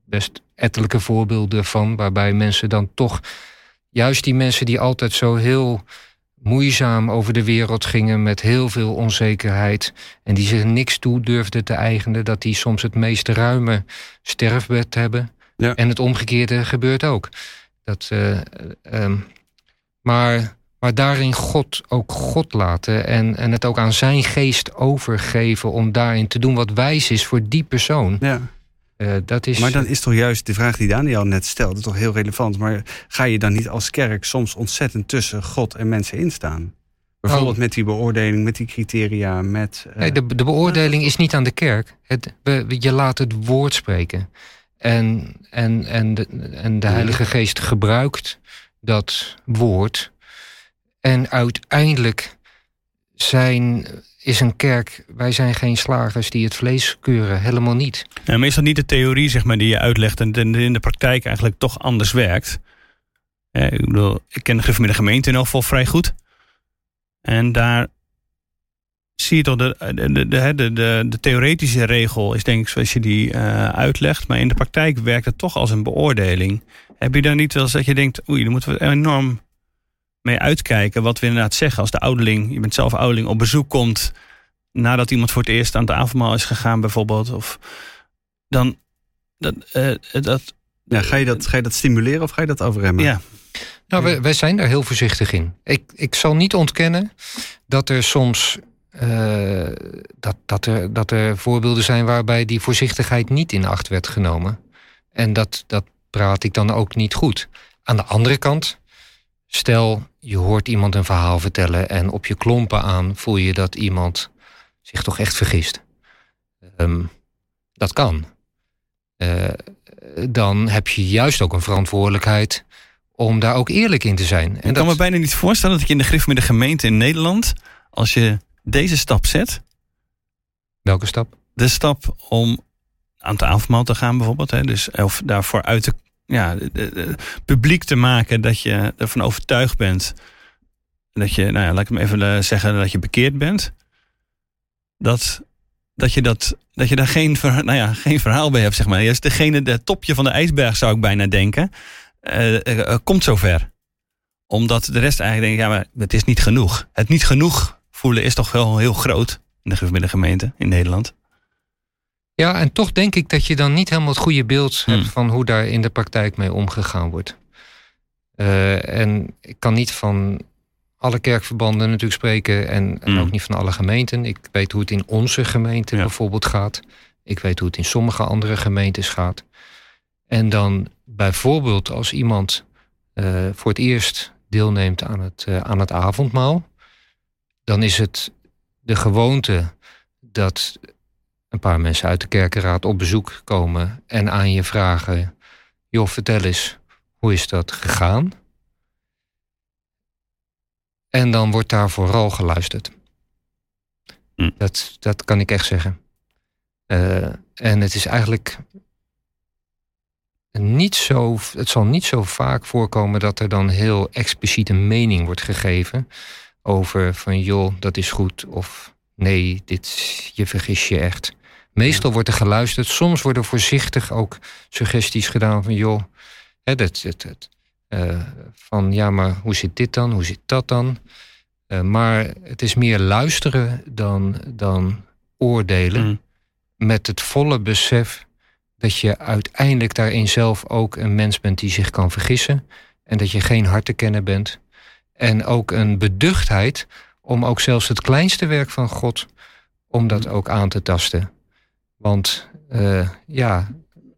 best ettelijke voorbeelden van, waarbij mensen dan toch, juist die mensen die altijd zo heel moeizaam over de wereld gingen met heel veel onzekerheid en die zich niks toe durfden te eigenen, dat die soms het meest ruime sterfbed hebben. Ja. En het omgekeerde gebeurt ook. Dat, uh, um, maar, maar daarin God ook God laten en, en het ook aan zijn geest overgeven om daarin te doen wat wijs is voor die persoon. Ja. Uh, dat is... Maar dan is toch juist de vraag die Daniel net stelde toch heel relevant. Maar ga je dan niet als kerk soms ontzettend tussen God en mensen instaan? Bijvoorbeeld oh. met die beoordeling, met die criteria, met... Uh... Nee, de, de beoordeling is niet aan de kerk. Het, we, je laat het woord spreken. En, en, en, de, en de Heilige Geest gebruikt dat woord. En uiteindelijk zijn is een kerk, wij zijn geen slagers die het vlees keuren, helemaal niet. Is dat niet de theorie zeg maar, die je uitlegt en in de praktijk eigenlijk toch anders werkt? ik, bedoel, ik ken de gemeente in elk geval vrij goed. En daar zie je toch de, de, de, de, theoretische regel is denk ik zoals je die uh, uitlegt. Maar in de praktijk werkt het toch als een beoordeling. Heb je dan niet wel dat je denkt, oei, dan moeten we enorm mee uitkijken wat we inderdaad zeggen. Als de ouderling, je bent zelf ouderling, op bezoek komt nadat iemand voor het eerst aan het avondmaal is gegaan bijvoorbeeld. Of dan, dat, uh, dat ja, ga, je dat, ga je dat stimuleren of ga je dat overremmen? Ja. Nou, wij, wij zijn daar heel voorzichtig in. Ik, ik zal niet ontkennen dat er soms uh, dat, dat, er, dat er voorbeelden zijn waarbij die voorzichtigheid niet in acht werd genomen. En dat, dat praat ik dan ook niet goed. Aan de andere kant, Stel, je hoort iemand een verhaal vertellen en op je klompen aan voel je dat iemand zich toch echt vergist. Um, dat kan. Uh, dan heb je juist ook een verantwoordelijkheid om daar ook eerlijk in te zijn. En ik kan me bijna niet voorstellen dat ik in de grif met de gemeente in Nederland, als je deze stap zet. Welke stap? De stap om aan het avondmaal te gaan bijvoorbeeld. Hè, dus, of daarvoor uit te ja, publiek te maken dat je ervan overtuigd bent. Dat je, nou ja, laat ik hem even eh, zeggen, dat je bekeerd bent. Dat, dat, je, dat, dat je daar geen, nou ja, geen verhaal bij hebt, zeg maar. Juist degene, de topje van de ijsberg zou ik bijna denken, uh, komt zover. Omdat de rest eigenlijk denkt, ja, maar het is niet genoeg. Het niet genoeg voelen is toch wel heel groot in de gemeente in Nederland. Ja, en toch denk ik dat je dan niet helemaal het goede beeld hebt hmm. van hoe daar in de praktijk mee omgegaan wordt. Uh, en ik kan niet van alle kerkverbanden natuurlijk spreken en, en, hmm. ook niet van alle gemeenten. Ik weet hoe het in onze gemeente bijvoorbeeld gaat. Ik weet hoe het in sommige andere gemeentes gaat. En dan bijvoorbeeld als iemand uh, voor het eerst deelneemt aan het, uh, aan het avondmaal, dan is het de gewoonte dat een paar mensen uit de kerkenraad op bezoek komen en aan je vragen: joh, vertel eens, hoe is dat gegaan? En dan wordt daar vooral geluisterd. Hm. Dat, dat kan ik echt zeggen. Uh, en het is eigenlijk niet zo, het zal niet zo vaak voorkomen dat er dan heel expliciet een mening wordt gegeven over van joh, dat is goed of nee, dit, je vergis je echt. Meestal wordt er geluisterd. Soms worden voorzichtig ook suggesties gedaan van joh, hè, dat, dat, dat uh, van ja, maar hoe zit dit dan? Hoe zit dat dan? Uh, maar het is meer luisteren dan, dan oordelen. Mm. Met het volle besef dat je uiteindelijk daarin zelf ook een mens bent die zich kan vergissen. En dat je geen hart te kennen bent. En ook een beduchtheid om ook zelfs het kleinste werk van God, om dat ook aan te tasten. Want uh, ja,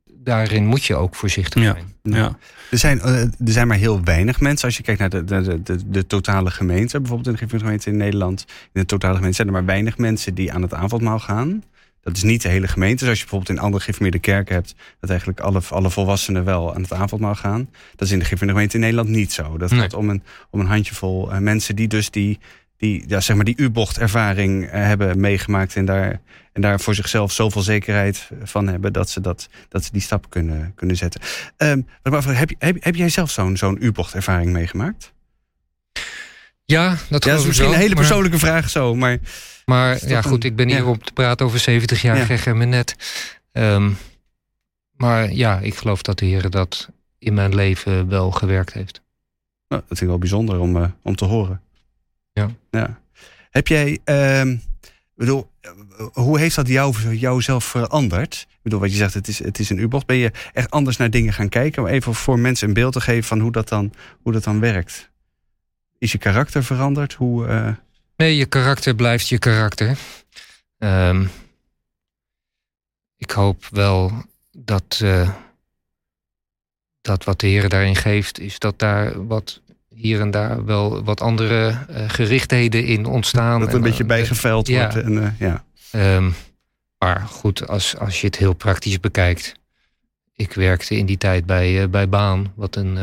daarin moet je ook voorzichtig zijn. Ja. Er, zijn, uh, er zijn maar heel weinig mensen. Als je kijkt naar de, de, de, de totale gemeente, bijvoorbeeld in de gemeente in Nederland. In de totale gemeente zijn er maar weinig mensen die aan het avondmaal gaan. Dat is niet de hele gemeente. Zoals je bijvoorbeeld in andere geïnformeerde kerken hebt, dat eigenlijk alle, alle volwassenen wel aan het avondmaal gaan. Dat is in de geïnformeerde gemeente in Nederland niet zo. Dat gaat om een, om een handjevol uh, mensen die dus die, die, ja, zeg maar die U-bocht-ervaring uh, hebben meegemaakt en daar en daar voor zichzelf zoveel zekerheid van hebben dat ze, dat, dat ze die stap kunnen, kunnen zetten. Um, heb, heb, heb jij zelf zo'n zo'n U-bocht-ervaring meegemaakt? Ja, dat, ja, is misschien een hele persoonlijke vraag zo. Maar, maar ja, goed, ik ben hier om te praten over 70 jaar ja. en net. Um, maar ja, ik geloof dat de Heer dat in mijn leven wel gewerkt heeft. Nou, dat vind ik wel bijzonder om, uh, om te horen. Ja. ja. Heb jij, um, bedoel, hoe heeft dat jou, jou zelf veranderd? Ik bedoel, wat je zegt, het is, het is een U-bocht. Ben je echt anders naar dingen gaan kijken? Om even voor mensen een beeld te geven van hoe dat dan, hoe dat dan werkt. Is je karakter veranderd? Hoe, uh... Nee, je karakter blijft je karakter. Um, ik hoop wel dat, uh, dat wat de Heer daarin geeft, is dat daar wat hier en daar wel wat andere uh, gerichtheden in ontstaan. Dat een en, beetje bijgeveld ja. wordt. En, ja. Um, maar goed, als, als je het heel praktisch bekijkt. Ik werkte in die tijd bij, bij Baan, wat een,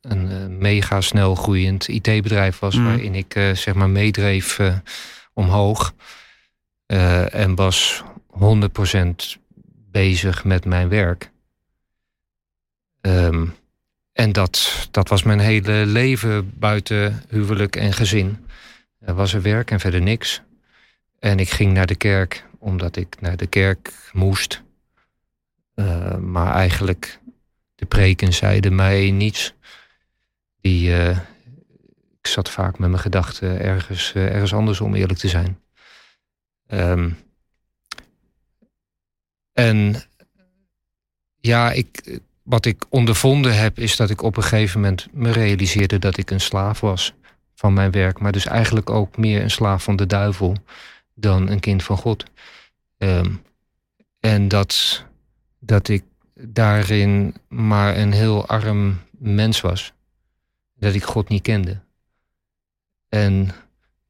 een mega snel groeiend IT-bedrijf was, mm. waarin ik zeg maar meedreef omhoog. en was 100% bezig met mijn werk. Um, en dat, dat was mijn hele leven buiten huwelijk en gezin. Er was er werk en verder niks. En ik ging naar de kerk omdat ik naar de kerk moest. Uh, maar eigenlijk, de preken zeiden mij niets. Die, uh, ik zat vaak met mijn gedachten ergens, uh, ergens anders om eerlijk te zijn. Um, en ja, ik, wat ik ondervonden heb, is dat ik op een gegeven moment me realiseerde dat ik een slaaf was van mijn werk. Maar dus eigenlijk ook meer een slaaf van de duivel dan een kind van God. Um, en dat, dat ik daarin maar een heel arm mens was. Dat ik God niet kende. En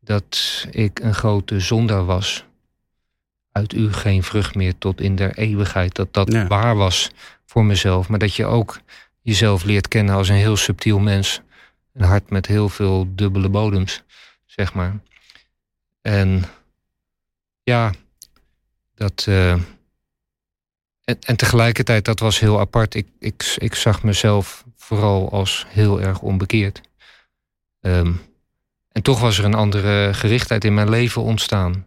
dat ik een grote zondaar was. Uit u geen vrucht meer tot in der eeuwigheid. Dat dat waar was voor mezelf. Maar dat je ook jezelf leert kennen als een heel subtiel mens. Een hart met heel veel dubbele bodems, zeg maar. En ja, dat. Uh, en, en, tegelijkertijd, dat was heel apart. Ik, ik, ik zag mezelf vooral als heel erg onbekeerd. Um, en toch was er een andere gerichtheid in mijn leven ontstaan.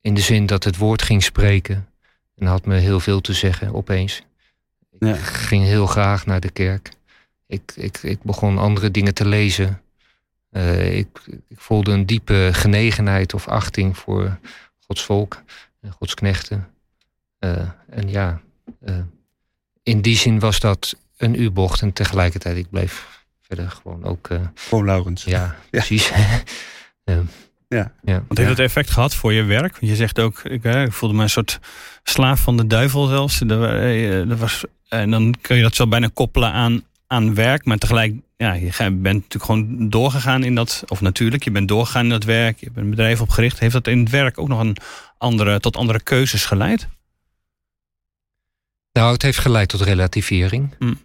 In de zin dat het woord ging spreken. En had me heel veel te zeggen opeens. Ik ging heel graag naar de kerk. Ik, ik, ik begon andere dingen te lezen. Uh, ik, ik voelde een diepe genegenheid of achting voor Gods volk en Gods knechten. Uh, en ja, uh, in die zin was dat een U-bocht en tegelijkertijd ik bleef verder gewoon ook. Uh, gewoon Laurens. Ja, *laughs* ja. precies. *laughs* ja. ja. Want heeft het effect gehad voor je werk? Want je zegt ook, ik, ik, voelde me een soort slaaf van de duivel zelfs. Er, was, en dan kun je dat zo bijna koppelen aan, aan werk, maar tegelijk, ja, je bent natuurlijk gewoon doorgegaan in dat, of natuurlijk, je bent doorgegaan in dat werk, je hebt een bedrijf opgericht. Heeft dat in het werk ook nog een andere, tot andere keuzes geleid? Nou, het heeft geleid tot relativering. Mm.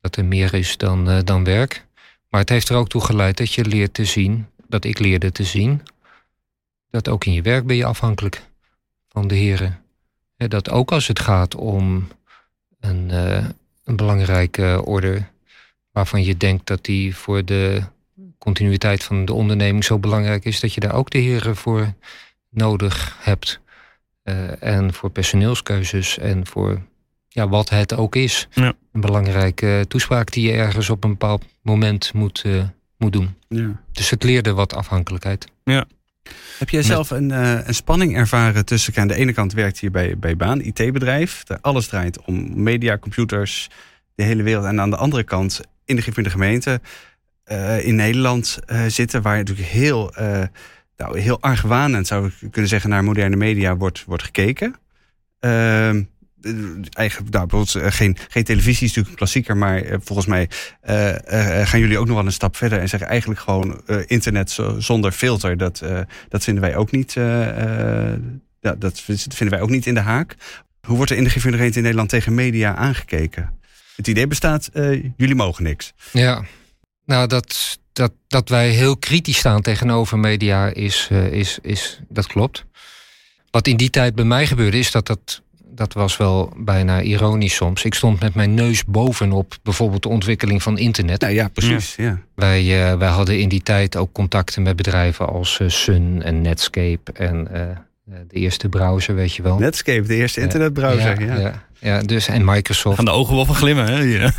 Dat er meer is dan, uh, dan werk. Maar het heeft er ook toe geleid dat je leert te zien, dat ik leerde te zien, dat ook in je werk ben je afhankelijk van de heren. Dat ook als het gaat om een, uh, een belangrijke orde waarvan je denkt dat die voor de continuïteit van de onderneming zo belangrijk is, dat je daar ook de heren voor nodig hebt. Uh, en voor personeelskeuzes en voor ja, wat het ook is. Ja. Een belangrijke toespraak die je ergens op een bepaald moment moet, uh, moet doen. Ja. Dus het leerde wat afhankelijkheid. Ja. Heb jij zelf een, uh, een spanning ervaren tussen... Aan de ene kant werkt hier bij, bij Baan, IT-bedrijf. Alles draait om media, computers, de hele wereld. En aan de andere kant in de, in de gemeente uh, in Nederland zitten... waar natuurlijk heel, nou, heel argwanend, zou ik kunnen zeggen... naar moderne media wordt, wordt gekeken... Eh, eigen, nou, eh, geen, geen televisie is natuurlijk een klassieker, maar uh, volgens mij gaan jullie ook nog wel een stap verder en zeggen eigenlijk gewoon internet zonder filter. Dat, dat vinden wij ook niet. dat, vinden wij ook niet in de haak. Hoe wordt er in de gemeente in Nederland tegen media aangekeken? Het idee bestaat, jullie mogen niks. Ja, nou dat, dat, dat wij heel kritisch staan tegenover media is, is, is dat klopt. Wat in die tijd bij mij gebeurde is dat dat dat was wel bijna ironisch soms. Ik stond met mijn neus bovenop bijvoorbeeld de ontwikkeling van internet. Nou ja, precies. Ja. Wij, uh, wij hadden in die tijd ook contacten met bedrijven als uh, Sun en Netscape en uh, de eerste browser, weet je wel. Netscape, de eerste internetbrowser. Ja, ja. Ja, dus en Microsoft. Van de ogen wel van glimmen, hè? Ja.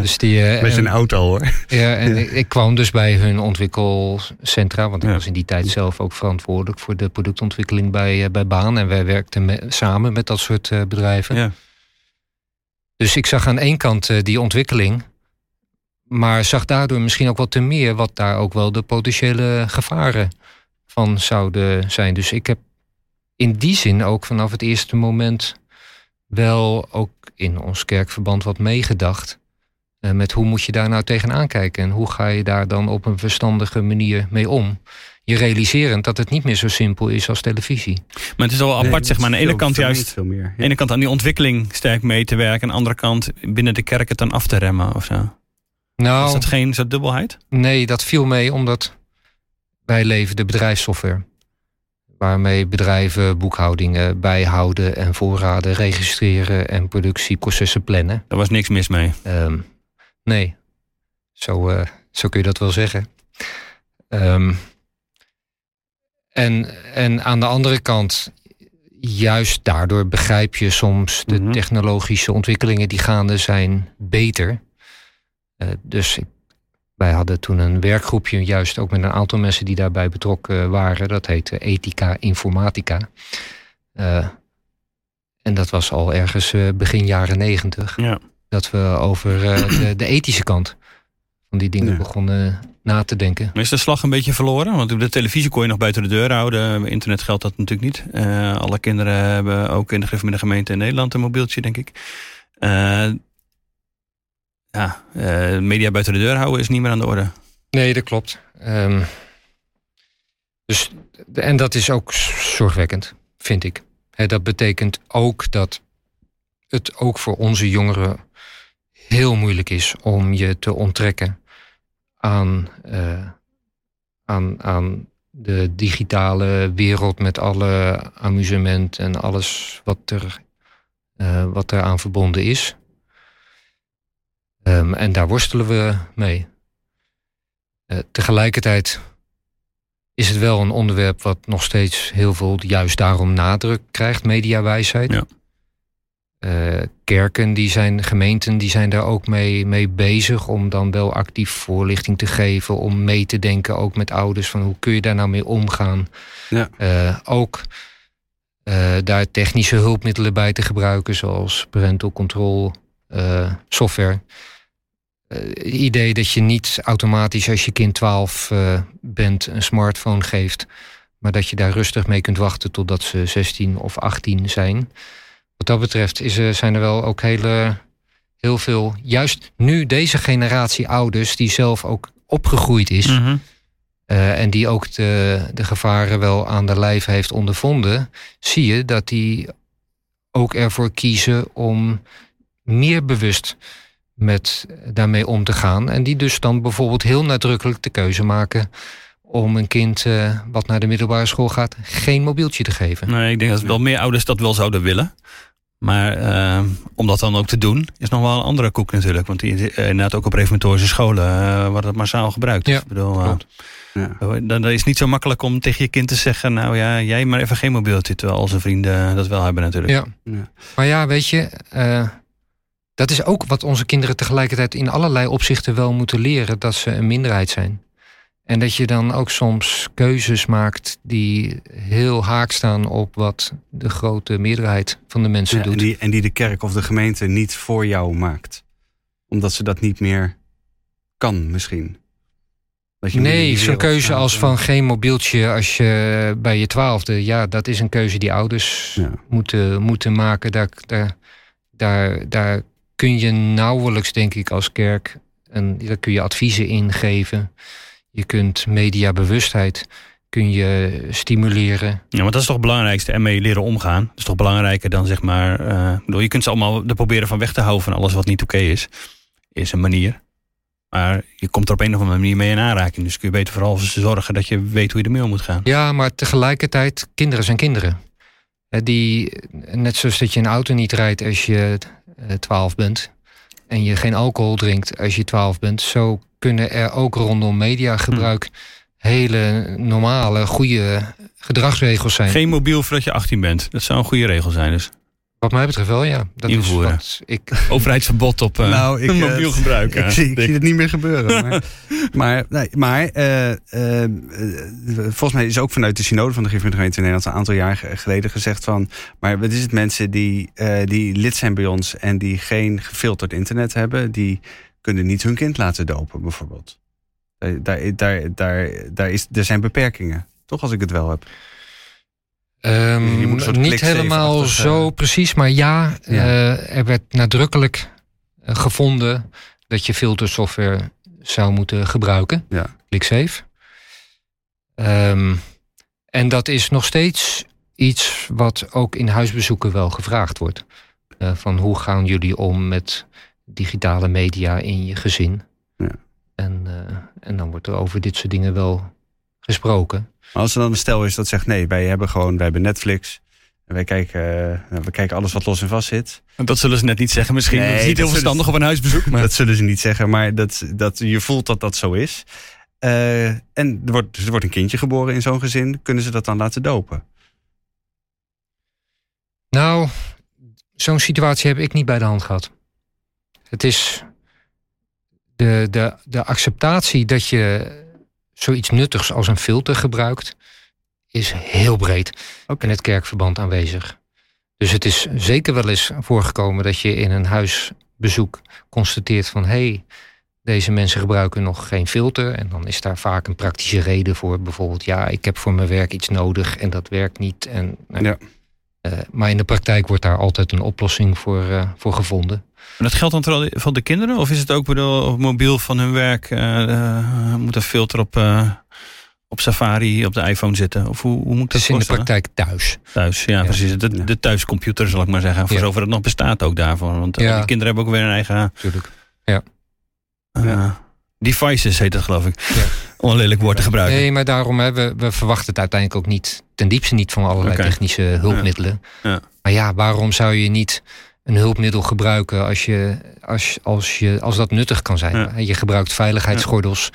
dus die. Met zijn auto, hoor. Ja, en ik, ik, kwam dus bij hun ontwikkelcentra, want ik was in die tijd zelf ook verantwoordelijk voor de productontwikkeling bij, bij Baan. En wij werkten samen met dat soort bedrijven. Ja. Dus ik zag aan één kant die ontwikkeling. Maar zag daardoor misschien ook wat te meer wat daar ook wel de potentiële gevaren van zouden zijn. Dus ik heb in die zin ook vanaf het eerste moment wel ook in ons kerkverband wat meegedacht. Uh, met hoe moet je daar nou tegenaan kijken en hoe ga je daar dan op een verstandige manier mee om? Je realiserend dat het niet meer zo simpel is als televisie. Maar het is al apart, zeg maar. Aan de ene kant juist. Veel meer, ja. ene kant aan die ontwikkeling sterk mee te werken. Aan de andere kant binnen de kerk het dan af te remmen of zo. Nou, is dat geen zo dubbelheid? Nee, dat viel mee omdat wij leven de bedrijfssoftware. Waarmee bedrijven boekhoudingen bijhouden en voorraden registreren en productieprocessen plannen. Daar was niks mis mee. Um, nee, zo, uh, zo kun je dat wel zeggen. Um, en, en aan de andere kant, juist daardoor begrijp je soms de mm -hmm. technologische ontwikkelingen die gaande zijn beter. Uh, dus ik wij hadden toen een werkgroepje, juist ook met een aantal mensen die daarbij betrokken waren. Dat heette Ethica Informatica. Uh, en dat was al ergens uh, begin jaren negentig. Ja. Dat we over uh, de, de, ethische kant van die dingen ja. begonnen na te denken. Maar is de slag een beetje verloren? Want op de televisie kon je nog buiten de deur houden. Internet geldt dat natuurlijk niet. alle kinderen hebben ook in de gemeente in Nederland een mobieltje, denk ik ja, uh, media buiten de deur houden is niet meer aan de orde. Nee, dat klopt. Um, dus, en dat is ook zorgwekkend, vind ik. Dat betekent ook dat het ook voor onze jongeren heel moeilijk is om je te onttrekken aan, uh, aan, aan de digitale wereld met alle amusement en alles wat er, uh, wat eraan verbonden is. Um, en daar worstelen we mee. Uh, tegelijkertijd is het wel een onderwerp wat nog steeds heel veel juist daarom nadruk krijgt, mediawijsheid. Ja. Uh, kerken, die zijn, gemeenten, die zijn daar ook mee, mee bezig om dan wel actief voorlichting te geven, om mee te denken, ook met ouders, van hoe kun je daar nou mee omgaan. Ja. Uh, ook uh, daar technische hulpmiddelen bij te gebruiken, zoals parental control software. Het idee dat je niet automatisch als je kind 12 bent een smartphone geeft, maar dat je daar rustig mee kunt wachten totdat ze 16 of 18 zijn wat dat betreft is, zijn er wel ook hele, heel veel, juist nu deze generatie ouders die zelf ook opgegroeid is. Mhm. Eh, en die ook de, de gevaren wel aan de lijf heeft ondervonden, zie je dat die ook ervoor kiezen om meer bewust met daarmee om te gaan. En die dus dan bijvoorbeeld heel nadrukkelijk de keuze maken om een kind uh, wat naar de middelbare school gaat, geen mobieltje te geven. Nee, ik denk dat wel meer ouders dat wel zouden willen. Maar uh, om dat dan ook te doen, is nog wel een andere koek natuurlijk. Want die, uh, inderdaad ook op reformatorische scholen uh, wordt het massaal gebruikt. Ja, ik bedoel, klopt. Ja. Dan, dan is het niet zo makkelijk om tegen je kind te zeggen... nou ja, jij maar even geen mobieltje... terwijl al zijn vrienden dat wel hebben natuurlijk. Ja. ja. Maar ja, weet je... dat is ook wat onze kinderen tegelijkertijd in allerlei opzichten wel moeten leren... dat ze een minderheid zijn. En dat je dan ook soms keuzes maakt die heel haak staan op wat de grote meerderheid van de mensen doet. En die, en die de kerk of de gemeente niet voor jou maakt. Omdat ze dat niet meer kan misschien. Dat je nee, zo'n keuze als van geen mobieltje als je bij je twaalfde. Ja, dat is een keuze die ouders moeten, moeten maken. Daar, daar, daar, daar kun je nauwelijks, denk ik, als kerk... en daar kun je adviezen in geven... Je kunt mediabewustheid kun je stimuleren. Ja, want dat is toch het belangrijkste. En mee leren omgaan. Dat is toch belangrijker dan zeg maar... Uh, je kunt ze allemaal er proberen van weg te houden van alles wat niet oké is. Is een manier. Maar je komt er op een of andere manier mee in aanraking. Dus kun je beter vooral zorgen dat je weet hoe je ermee om moet gaan. Ja, maar tegelijkertijd, kinderen zijn kinderen. Die, net zoals dat je een auto niet rijdt als je 12 bent. En je geen alcohol drinkt als je 12 bent. Zo kunnen er ook rondom mediagebruik hm. hele normale, goede gedragsregels zijn. Geen mobiel voordat je 18 bent. Dat zou een goede regel zijn dus. Wat mij betreft wel, ja. Dat Invoeren. Is ik... *laughs* Overheidsverbod op uh, nou, ik, *laughs* mobiel gebruik. *laughs* Ik, zie, ik zie het niet meer gebeuren. Maar, maar, nee, maar uh, uh, volgens mij is ook vanuit de synode van de Gemeente in Nederland... een aantal jaar geleden gezegd van... maar wat is het mensen die, die lid zijn bij ons... en die geen gefilterd internet hebben... die kunnen niet hun kind laten dopen, bijvoorbeeld. Daar, daar, daar, daar, is, er zijn beperkingen, toch als ik het wel heb. Um, niet helemaal zo precies, maar ja, uh, er werd nadrukkelijk uh, gevonden dat je filtersoftware zou moeten gebruiken. Ja. ClickSafe. Um, en dat is nog steeds iets wat ook in huisbezoeken wel gevraagd wordt. Uh, van hoe gaan jullie om met digitale media in je gezin. Ja. En, en dan wordt er over dit soort dingen wel gesproken. Maar als er dan een stel is dat zegt nee, wij hebben gewoon, wij hebben Netflix. En wij kijken, uh, we kijken alles wat los en vast zit. Dat zullen ze net niet zeggen misschien. Nee, het is niet heel verstandig op een huisbezoek. *laughs* Maar. Dat zullen ze niet zeggen, maar dat, dat, je voelt dat dat zo is. Uh, en er wordt, er wordt een kindje geboren in zo'n gezin. Kunnen ze dat dan laten dopen? Nou, zo'n situatie heb ik niet bij de hand gehad. Het is de, de, de acceptatie dat je zoiets nuttigs als een filter gebruikt, is heel breed ook in het kerkverband aanwezig. Dus het is zeker wel eens voorgekomen dat je in een huisbezoek constateert van hé, hey, deze mensen gebruiken nog geen filter. En dan is daar vaak een praktische reden voor. Bijvoorbeeld, ja, ik heb voor mijn werk iets nodig en dat werkt niet. En, nou, ja. Uh, maar in de praktijk wordt daar altijd een oplossing voor, uh, voor gevonden. En dat geldt dan vooral voor de kinderen? Of is het ook bedoel, op mobiel van hun werk uh, moet een filter op, uh, op Safari op de iPhone zitten? Of hoe, hoe moet dat is in de praktijk thuis. Thuis, ja, precies. De, de thuiscomputer zal ik maar zeggen. Voor zover het nog bestaat ook daarvoor. Want ja. die kinderen hebben ook weer een eigen Ja. ja. Devices heet dat, geloof ik. Ja. *laughs* Om een lelijk woord te gebruiken. Nee, maar daarom, hè, we, we verwachten het uiteindelijk ook niet, ten diepste niet van allerlei technische hulpmiddelen. Ja. Maar ja, waarom zou je niet een hulpmiddel gebruiken als, je, als, als, je, als dat nuttig kan zijn? Je gebruikt veiligheidsgordels,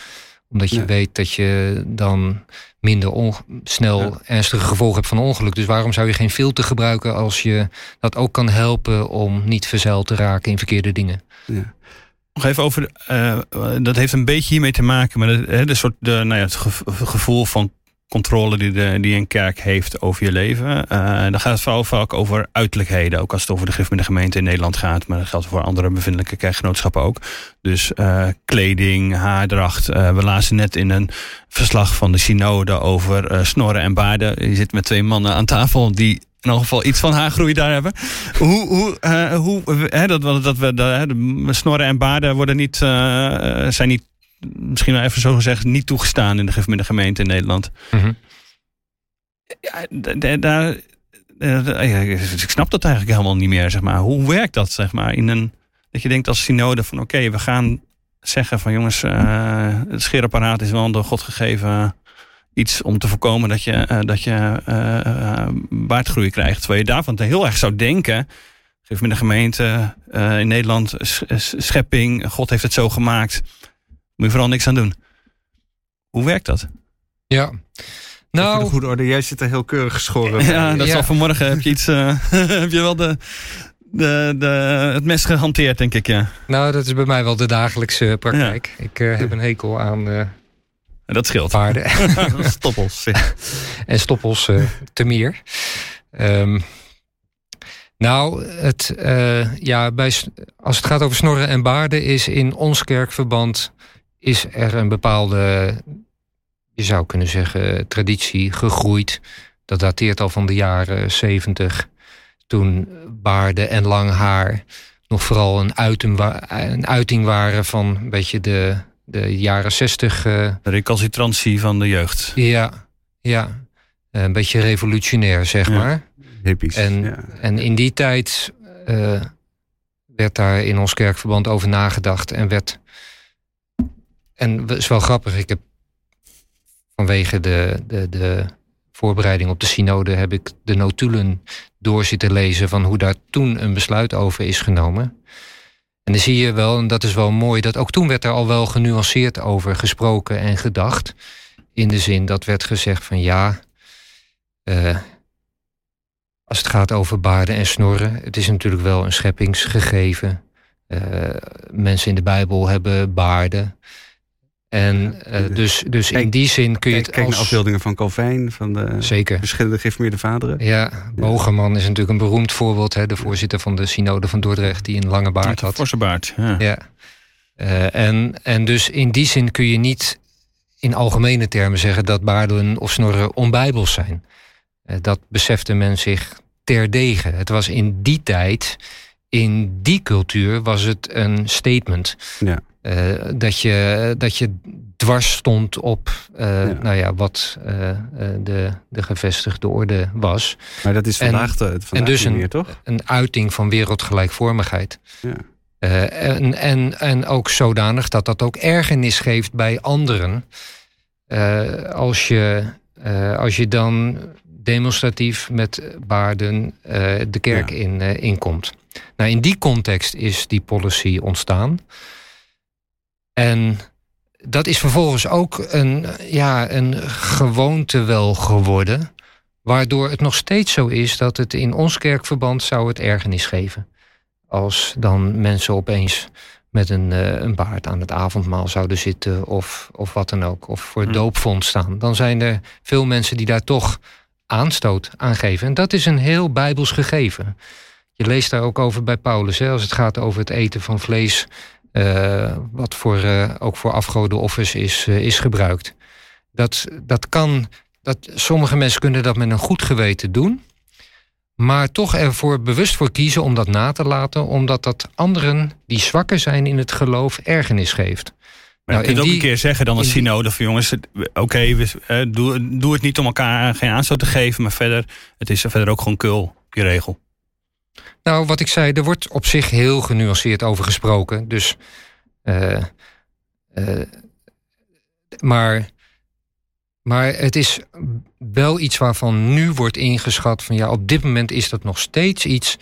omdat je weet dat je dan minder snel ernstige gevolgen hebt van ongeluk. Dus waarom zou je geen filter gebruiken als je dat ook kan helpen om niet verzeild te raken in verkeerde dingen? Ja. Nog even over, uh, dat heeft een beetje hiermee te maken met de, de soort, de, nou ja, het gevoel van controle die, die een kerk heeft over je leven. Uh, dan gaat het vooral vaak over uiterlijkheden. Ook als het over de gif de gemeente in Nederland gaat. Maar dat geldt voor andere bevindelijke kerkgenootschappen ook. Dus uh, kleding, haardracht. We lazen net in een verslag van de synode over snorren en baarden. Je zit met twee mannen aan tafel die in elk geval iets van haargroei daar hebben. Hoe, hoe, uh, hoe hè, dat, dat we de, de snorren en baarden worden niet, uh, zijn niet, misschien wel even zo gezegd, niet toegestaan in de gemeente in Nederland. Mm -hmm. ja, daar, ik snap dat eigenlijk helemaal niet meer. Zeg maar. Hoe werkt dat? Zeg maar, in een, dat je denkt als synode van oké, okay, we gaan zeggen van jongens, uh, het scheerapparaat is wel een door God gegeven iets om te voorkomen dat je, uh, dat je uh, baardgroei krijgt. Terwijl je daarvan heel erg zou denken. Geef me de gemeente in Nederland, schepping, God heeft het zo gemaakt. Moet je vooral niks aan doen. Hoe werkt dat? Ja. Nou, goede orde, jij zit er heel keurig geschoren. Ja, dat ja. zal vanmorgen heb je iets. *laughs* heb je wel de, de, de, het mes gehanteerd, denk ik, ja. Nou, dat is bij mij wel de dagelijkse praktijk. Ik heb een hekel aan dat scheelt. Paarden. *laughs* *laughs* stoppels. en stoppels uh, te meer. Um, nou, het, uh, ja, bij, als het gaat over snorren en baarden, is in ons kerkverband is er een bepaalde, je zou kunnen zeggen, traditie gegroeid. Dat dateert al van de jaren zeventig. Toen baarden en lang haar nog vooral een uiting, een uiting waren van een beetje de, de jaren zestig. Uh, de recalcitrantie van de jeugd. Ja, ja. een beetje revolutionair, zeg maar. Hippies. En, ja. en in die tijd uh, werd daar in ons kerkverband over nagedacht en werd. En het is wel grappig, ik heb vanwege de, de, de voorbereiding op de synode heb ik de notulen door zitten lezen van hoe daar toen een besluit over is genomen. En dan zie je wel, en dat is wel mooi, dat ook toen werd er al wel genuanceerd over gesproken en gedacht. In de zin dat werd gezegd van ja, uh, als het gaat over baarden en snorren, het is natuurlijk wel een scheppingsgegeven. Uh, mensen in de Bijbel hebben baarden. En uh, dus, dus in die zin kun je kijk, het kijk als... naar afbeeldingen van Calvijn, van de Zeker. verschillende geformeerde vaderen. Ja, Bogerman is natuurlijk een beroemd voorbeeld. Hè, de voorzitter van de synode van Dordrecht, die een lange baard had. Forse baard, ja. ja. Uh, en, en dus in die zin kun je niet in algemene termen zeggen... dat baarden of snorren onbijbels zijn. Uh, dat besefte men zich terdege. Het was in die tijd, in die cultuur, was het een statement... Ja. Uh, dat, je, dat je dwars stond op uh, ja. Nou ja, wat uh, de, de gevestigde orde was. Maar dat is vandaag, en, vandaag en dus een, meer, toch? een uiting van wereldgelijkvormigheid. Ja. en, en, en ook zodanig dat dat ook ergernis geeft bij anderen. als, je, als je dan demonstratief met baarden de kerk ja. in, inkomt. Nou, in die context is die policy ontstaan. En dat is vervolgens ook een, ja, een gewoonte wel geworden. Waardoor het nog steeds zo is dat het in ons kerkverband zou het ergernis geven. Als dan mensen opeens met een, uh, een baard aan het avondmaal zouden zitten of, of wat dan ook. Of voor Hmm. doopvond staan. Dan zijn er veel mensen die daar toch aanstoot aan geven. En dat is een heel bijbels gegeven. Je leest daar ook over bij Paulus. Hè, als het gaat over het eten van vlees wat voor, uh, ook voor afgodenoffers is, uh, is gebruikt. Dat, dat kan, dat, sommige mensen kunnen dat met een goed geweten doen, maar toch ervoor bewust voor kiezen om dat na te laten, omdat dat anderen die zwakker zijn in het geloof ergernis geeft. Maar nou, je kunt ook die, een keer zeggen dan als synode van jongens, oké, okay, doe, doe het niet om elkaar geen aanstoot te geven, maar verder, het is verder ook gewoon kul, die regel. Nou, wat ik zei, er wordt op zich heel genuanceerd over gesproken. Dus Uh, maar, maar het is wel iets waarvan nu wordt ingeschat van ja, op dit moment is dat nog steeds iets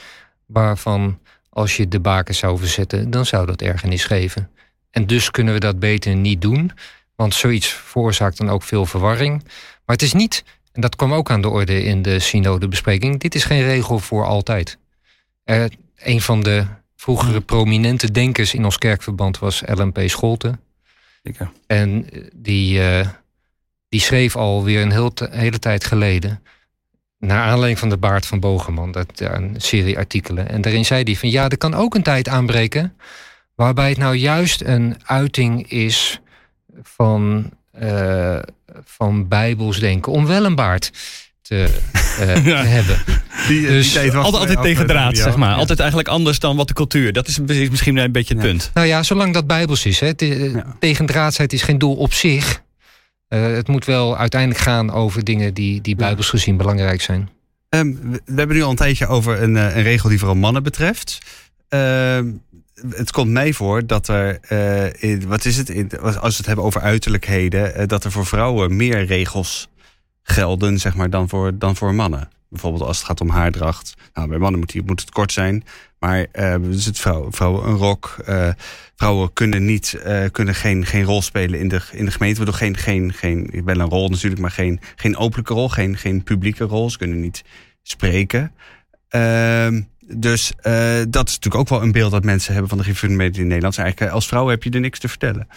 waarvan als je de baken zou verzetten, dan zou dat ergernis geven. En dus kunnen we dat beter niet doen, want zoiets veroorzaakt dan ook veel verwarring. Maar het is niet, en dat kwam ook aan de orde in de synodebespreking, dit is geen regel voor altijd. Uh, een van de vroegere prominente denkers in ons kerkverband was LMP Scholten. En eh, die, uh, die schreef alweer een heel hele tijd geleden. Naar aanleiding van de Baard van Bogeman, dat, een serie artikelen. En daarin zei hij van ja, er kan ook een tijd aanbreken. waarbij het nou juist een uiting is van, uh, van bijbels denken. om wel een baard te, *laughs* uh, hebben. Die, dus die altijd, altijd tegen draad, zeg maar. Altijd eigenlijk anders dan wat de cultuur. Dat is misschien een beetje het punt. Nou ja, zolang dat bijbels is. Hè. Eh, tegendraadsheid is geen doel op zich. Uh, het moet wel uiteindelijk gaan over dingen die, die bijbels gezien belangrijk zijn. Um, we hebben nu al een tijdje over een, een regel die vooral mannen betreft. Uh, het komt mij voor dat er, uh, in, wat is het, in, als we het hebben over uiterlijkheden, dat er voor vrouwen meer regels gelden, zeg maar, dan voor, dan voor mannen. Bijvoorbeeld als het gaat om haardracht. Nou, bij mannen moet, moet het kort zijn. Maar uh, dus het vrouw, vrouwen een rok. Uh, vrouwen kunnen, niet, uh, kunnen geen, geen rol spelen in de, in de gemeente. Waardoor geen, geen, geen, wel een rol natuurlijk, maar geen, geen openlijke rol. Geen, geen publieke rol. Ze kunnen niet spreken. Ehm, dus dat is natuurlijk ook wel een beeld dat mensen hebben van de gereformeerden in Nederland. Eigenlijk als vrouw heb je er niks te vertellen.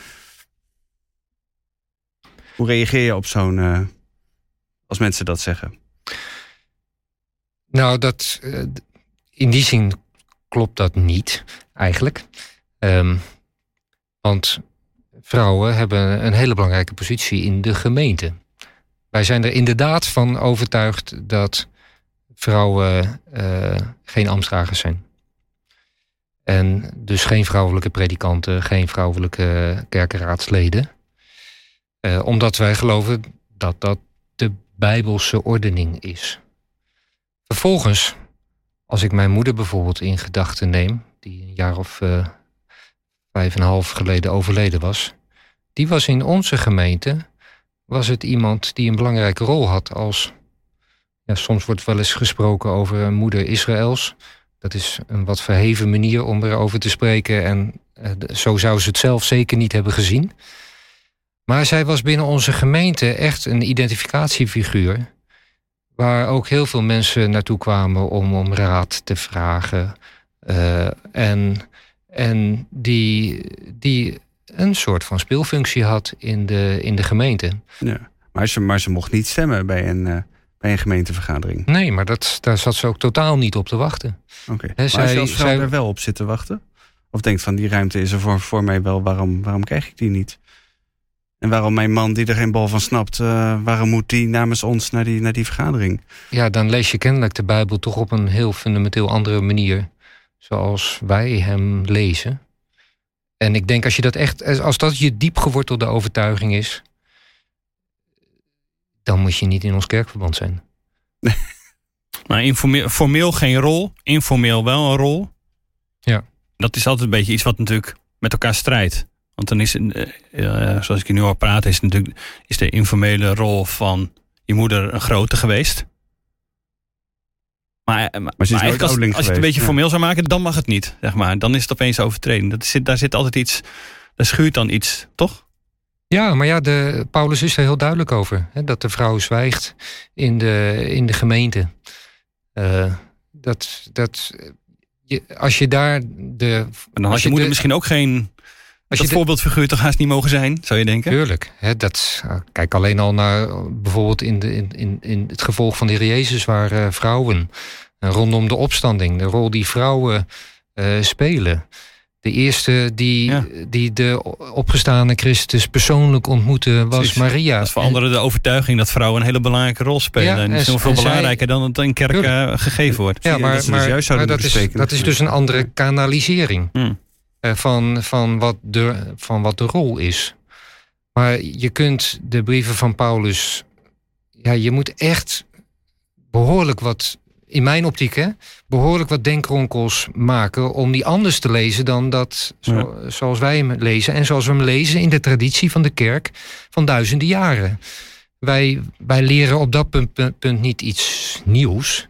Hoe reageer je op zo'n als mensen dat zeggen? Nou, dat, eh, in die zin klopt dat niet eigenlijk. Um, want vrouwen hebben een hele belangrijke positie in de gemeente. Wij zijn er inderdaad van overtuigd dat vrouwen uh, geen ambtsdragers zijn. En dus geen vrouwelijke predikanten, geen vrouwelijke kerkenraadsleden. Uh, omdat wij geloven dat dat bijbelse ordening is. Vervolgens, als ik mijn moeder bijvoorbeeld in gedachten neem, die een jaar of uh, vijf en een half geleden overleden was, die was in onze gemeente, was het iemand die een belangrijke rol had als, ja, soms wordt wel eens gesproken over een moeder Israëls. Dat is een wat verheven manier om erover te spreken en uh, zo zou ze het zelf zeker niet hebben gezien. Maar zij was binnen onze gemeente echt een identificatiefiguur. Waar ook heel veel mensen naartoe kwamen om om raad te vragen. Uh, en en die, die een soort van speelfunctie had in de, in de gemeente. Ja, maar, ze, maar ze mocht niet stemmen bij een, uh, bij een gemeentevergadering. Nee, maar dat, daar zat ze ook totaal niet op te wachten. Oké, okay. maar zij, als vrouw zij, er wel op zitten wachten? Of denkt van die ruimte is er voor, voor mij wel, waarom, waarom krijg ik die niet? En waarom mijn man, die er geen bal van snapt, uh, waarom moet die namens ons naar die, naar die vergadering? Ja, dan lees je kennelijk de Bijbel toch op een heel fundamenteel andere manier. Zoals wij hem lezen. En ik denk als je dat echt, als dat je diep gewortelde overtuiging is, dan moet je niet in ons kerkverband zijn. *laughs* maar informeel, formeel geen rol, informeel wel een rol. Ja. Dat is altijd een beetje iets wat natuurlijk met elkaar strijdt. Want dan is, uh, zoals ik nu al praat, is, natuurlijk, is de informele rol van je moeder een grote geweest. Maar, maar, maar, maar als, als je het een beetje formeel zou maken, dan mag het niet. Zeg maar. Dan is het opeens overtreden. Dat zit, daar zit altijd iets, daar schuurt dan iets, toch? Ja, maar ja, de, Paulus is er heel duidelijk over. Hè, dat de vrouw zwijgt in de, in de gemeente. Uh, dat, dat, je, als je daar de. En dan had je, moeder misschien ook geen als dat je voorbeeldfiguur toch haast niet mogen zijn, zou je denken? Tuurlijk. Hè, dat, eh, kijk alleen al naar bijvoorbeeld in, de, in, in, in het gevolg van de Heer Jezus... waar uh, vrouwen uh, rondom de opstanding, de rol die vrouwen uh, spelen... De eerste die, ja. die de opgestane Christus persoonlijk ontmoette was Precies. Maria. Dat veranderde de overtuiging dat vrouwen een hele belangrijke rol spelen. Ja, en dat is nog veel belangrijker dan het in kerk gegeven wordt. Ja, maar, dat, maar, dus maar dat, is, dat is dus een andere kanalisering. Hmm. Eh, van, van, wat de, van wat de rol is. Maar je kunt de brieven van Paulus. Ja, je moet echt behoorlijk wat in mijn optiek, hè, behoorlijk wat denkronkels maken om die anders te lezen dan dat zo, zoals wij hem lezen. En zoals we hem lezen in de traditie van de kerk van duizenden jaren. Wij, wij leren op dat punt, punt niet iets nieuws.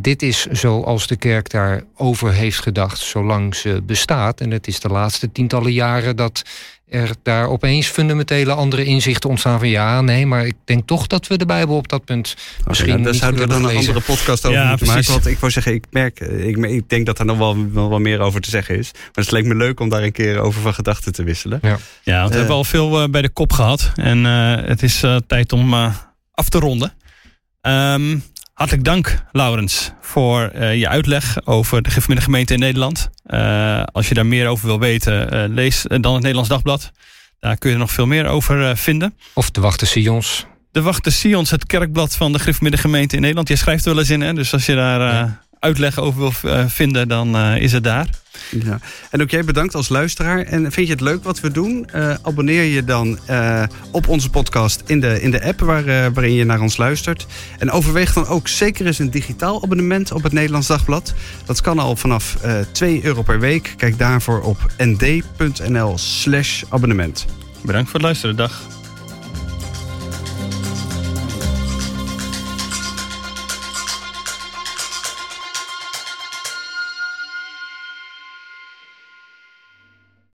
Dit is zoals de kerk daarover heeft gedacht, zolang ze bestaat. En het is de laatste tientallen jaren dat er daar opeens fundamentele andere inzichten ontstaan van ja, nee, maar ik denk toch dat we de Bijbel op dat punt misschien. daar zouden we dan een andere podcast over moeten maken. Want ik wou zeggen, ik merk, ik, ik denk dat er nog wel, wel, wel, meer over te zeggen is. Maar het leek me leuk om daar een keer over van gedachten te wisselen. Ja, ja want we hebben al veel uh, bij de kop gehad. En uh, het is uh, tijd om af te ronden. Um, Hartelijk dank, Laurens, voor uh, je uitleg over de gemeente in Nederland. Uh, als je daar meer over wil weten, uh, lees dan het Nederlands Dagblad. Daar kun je nog veel meer over vinden. Of de Wachten Sions. De Wachten Sions, het kerkblad van de gemeente in Nederland. Jij schrijft er wel eens in, hè? dus als je daar. Uitleg over wil vinden, dan is het daar. Ja. En ook jij bedankt als luisteraar. En vind je het leuk wat we doen? Uh, abonneer je dan uh, op onze podcast in de, in de app waar, uh, waarin je naar ons luistert. En overweeg dan ook zeker eens een digitaal abonnement op het Nederlands Dagblad. Dat kan al vanaf 2 euro per week. Kijk daarvoor op nd.nl slash abonnement. Bedankt voor het luisteren. Dag.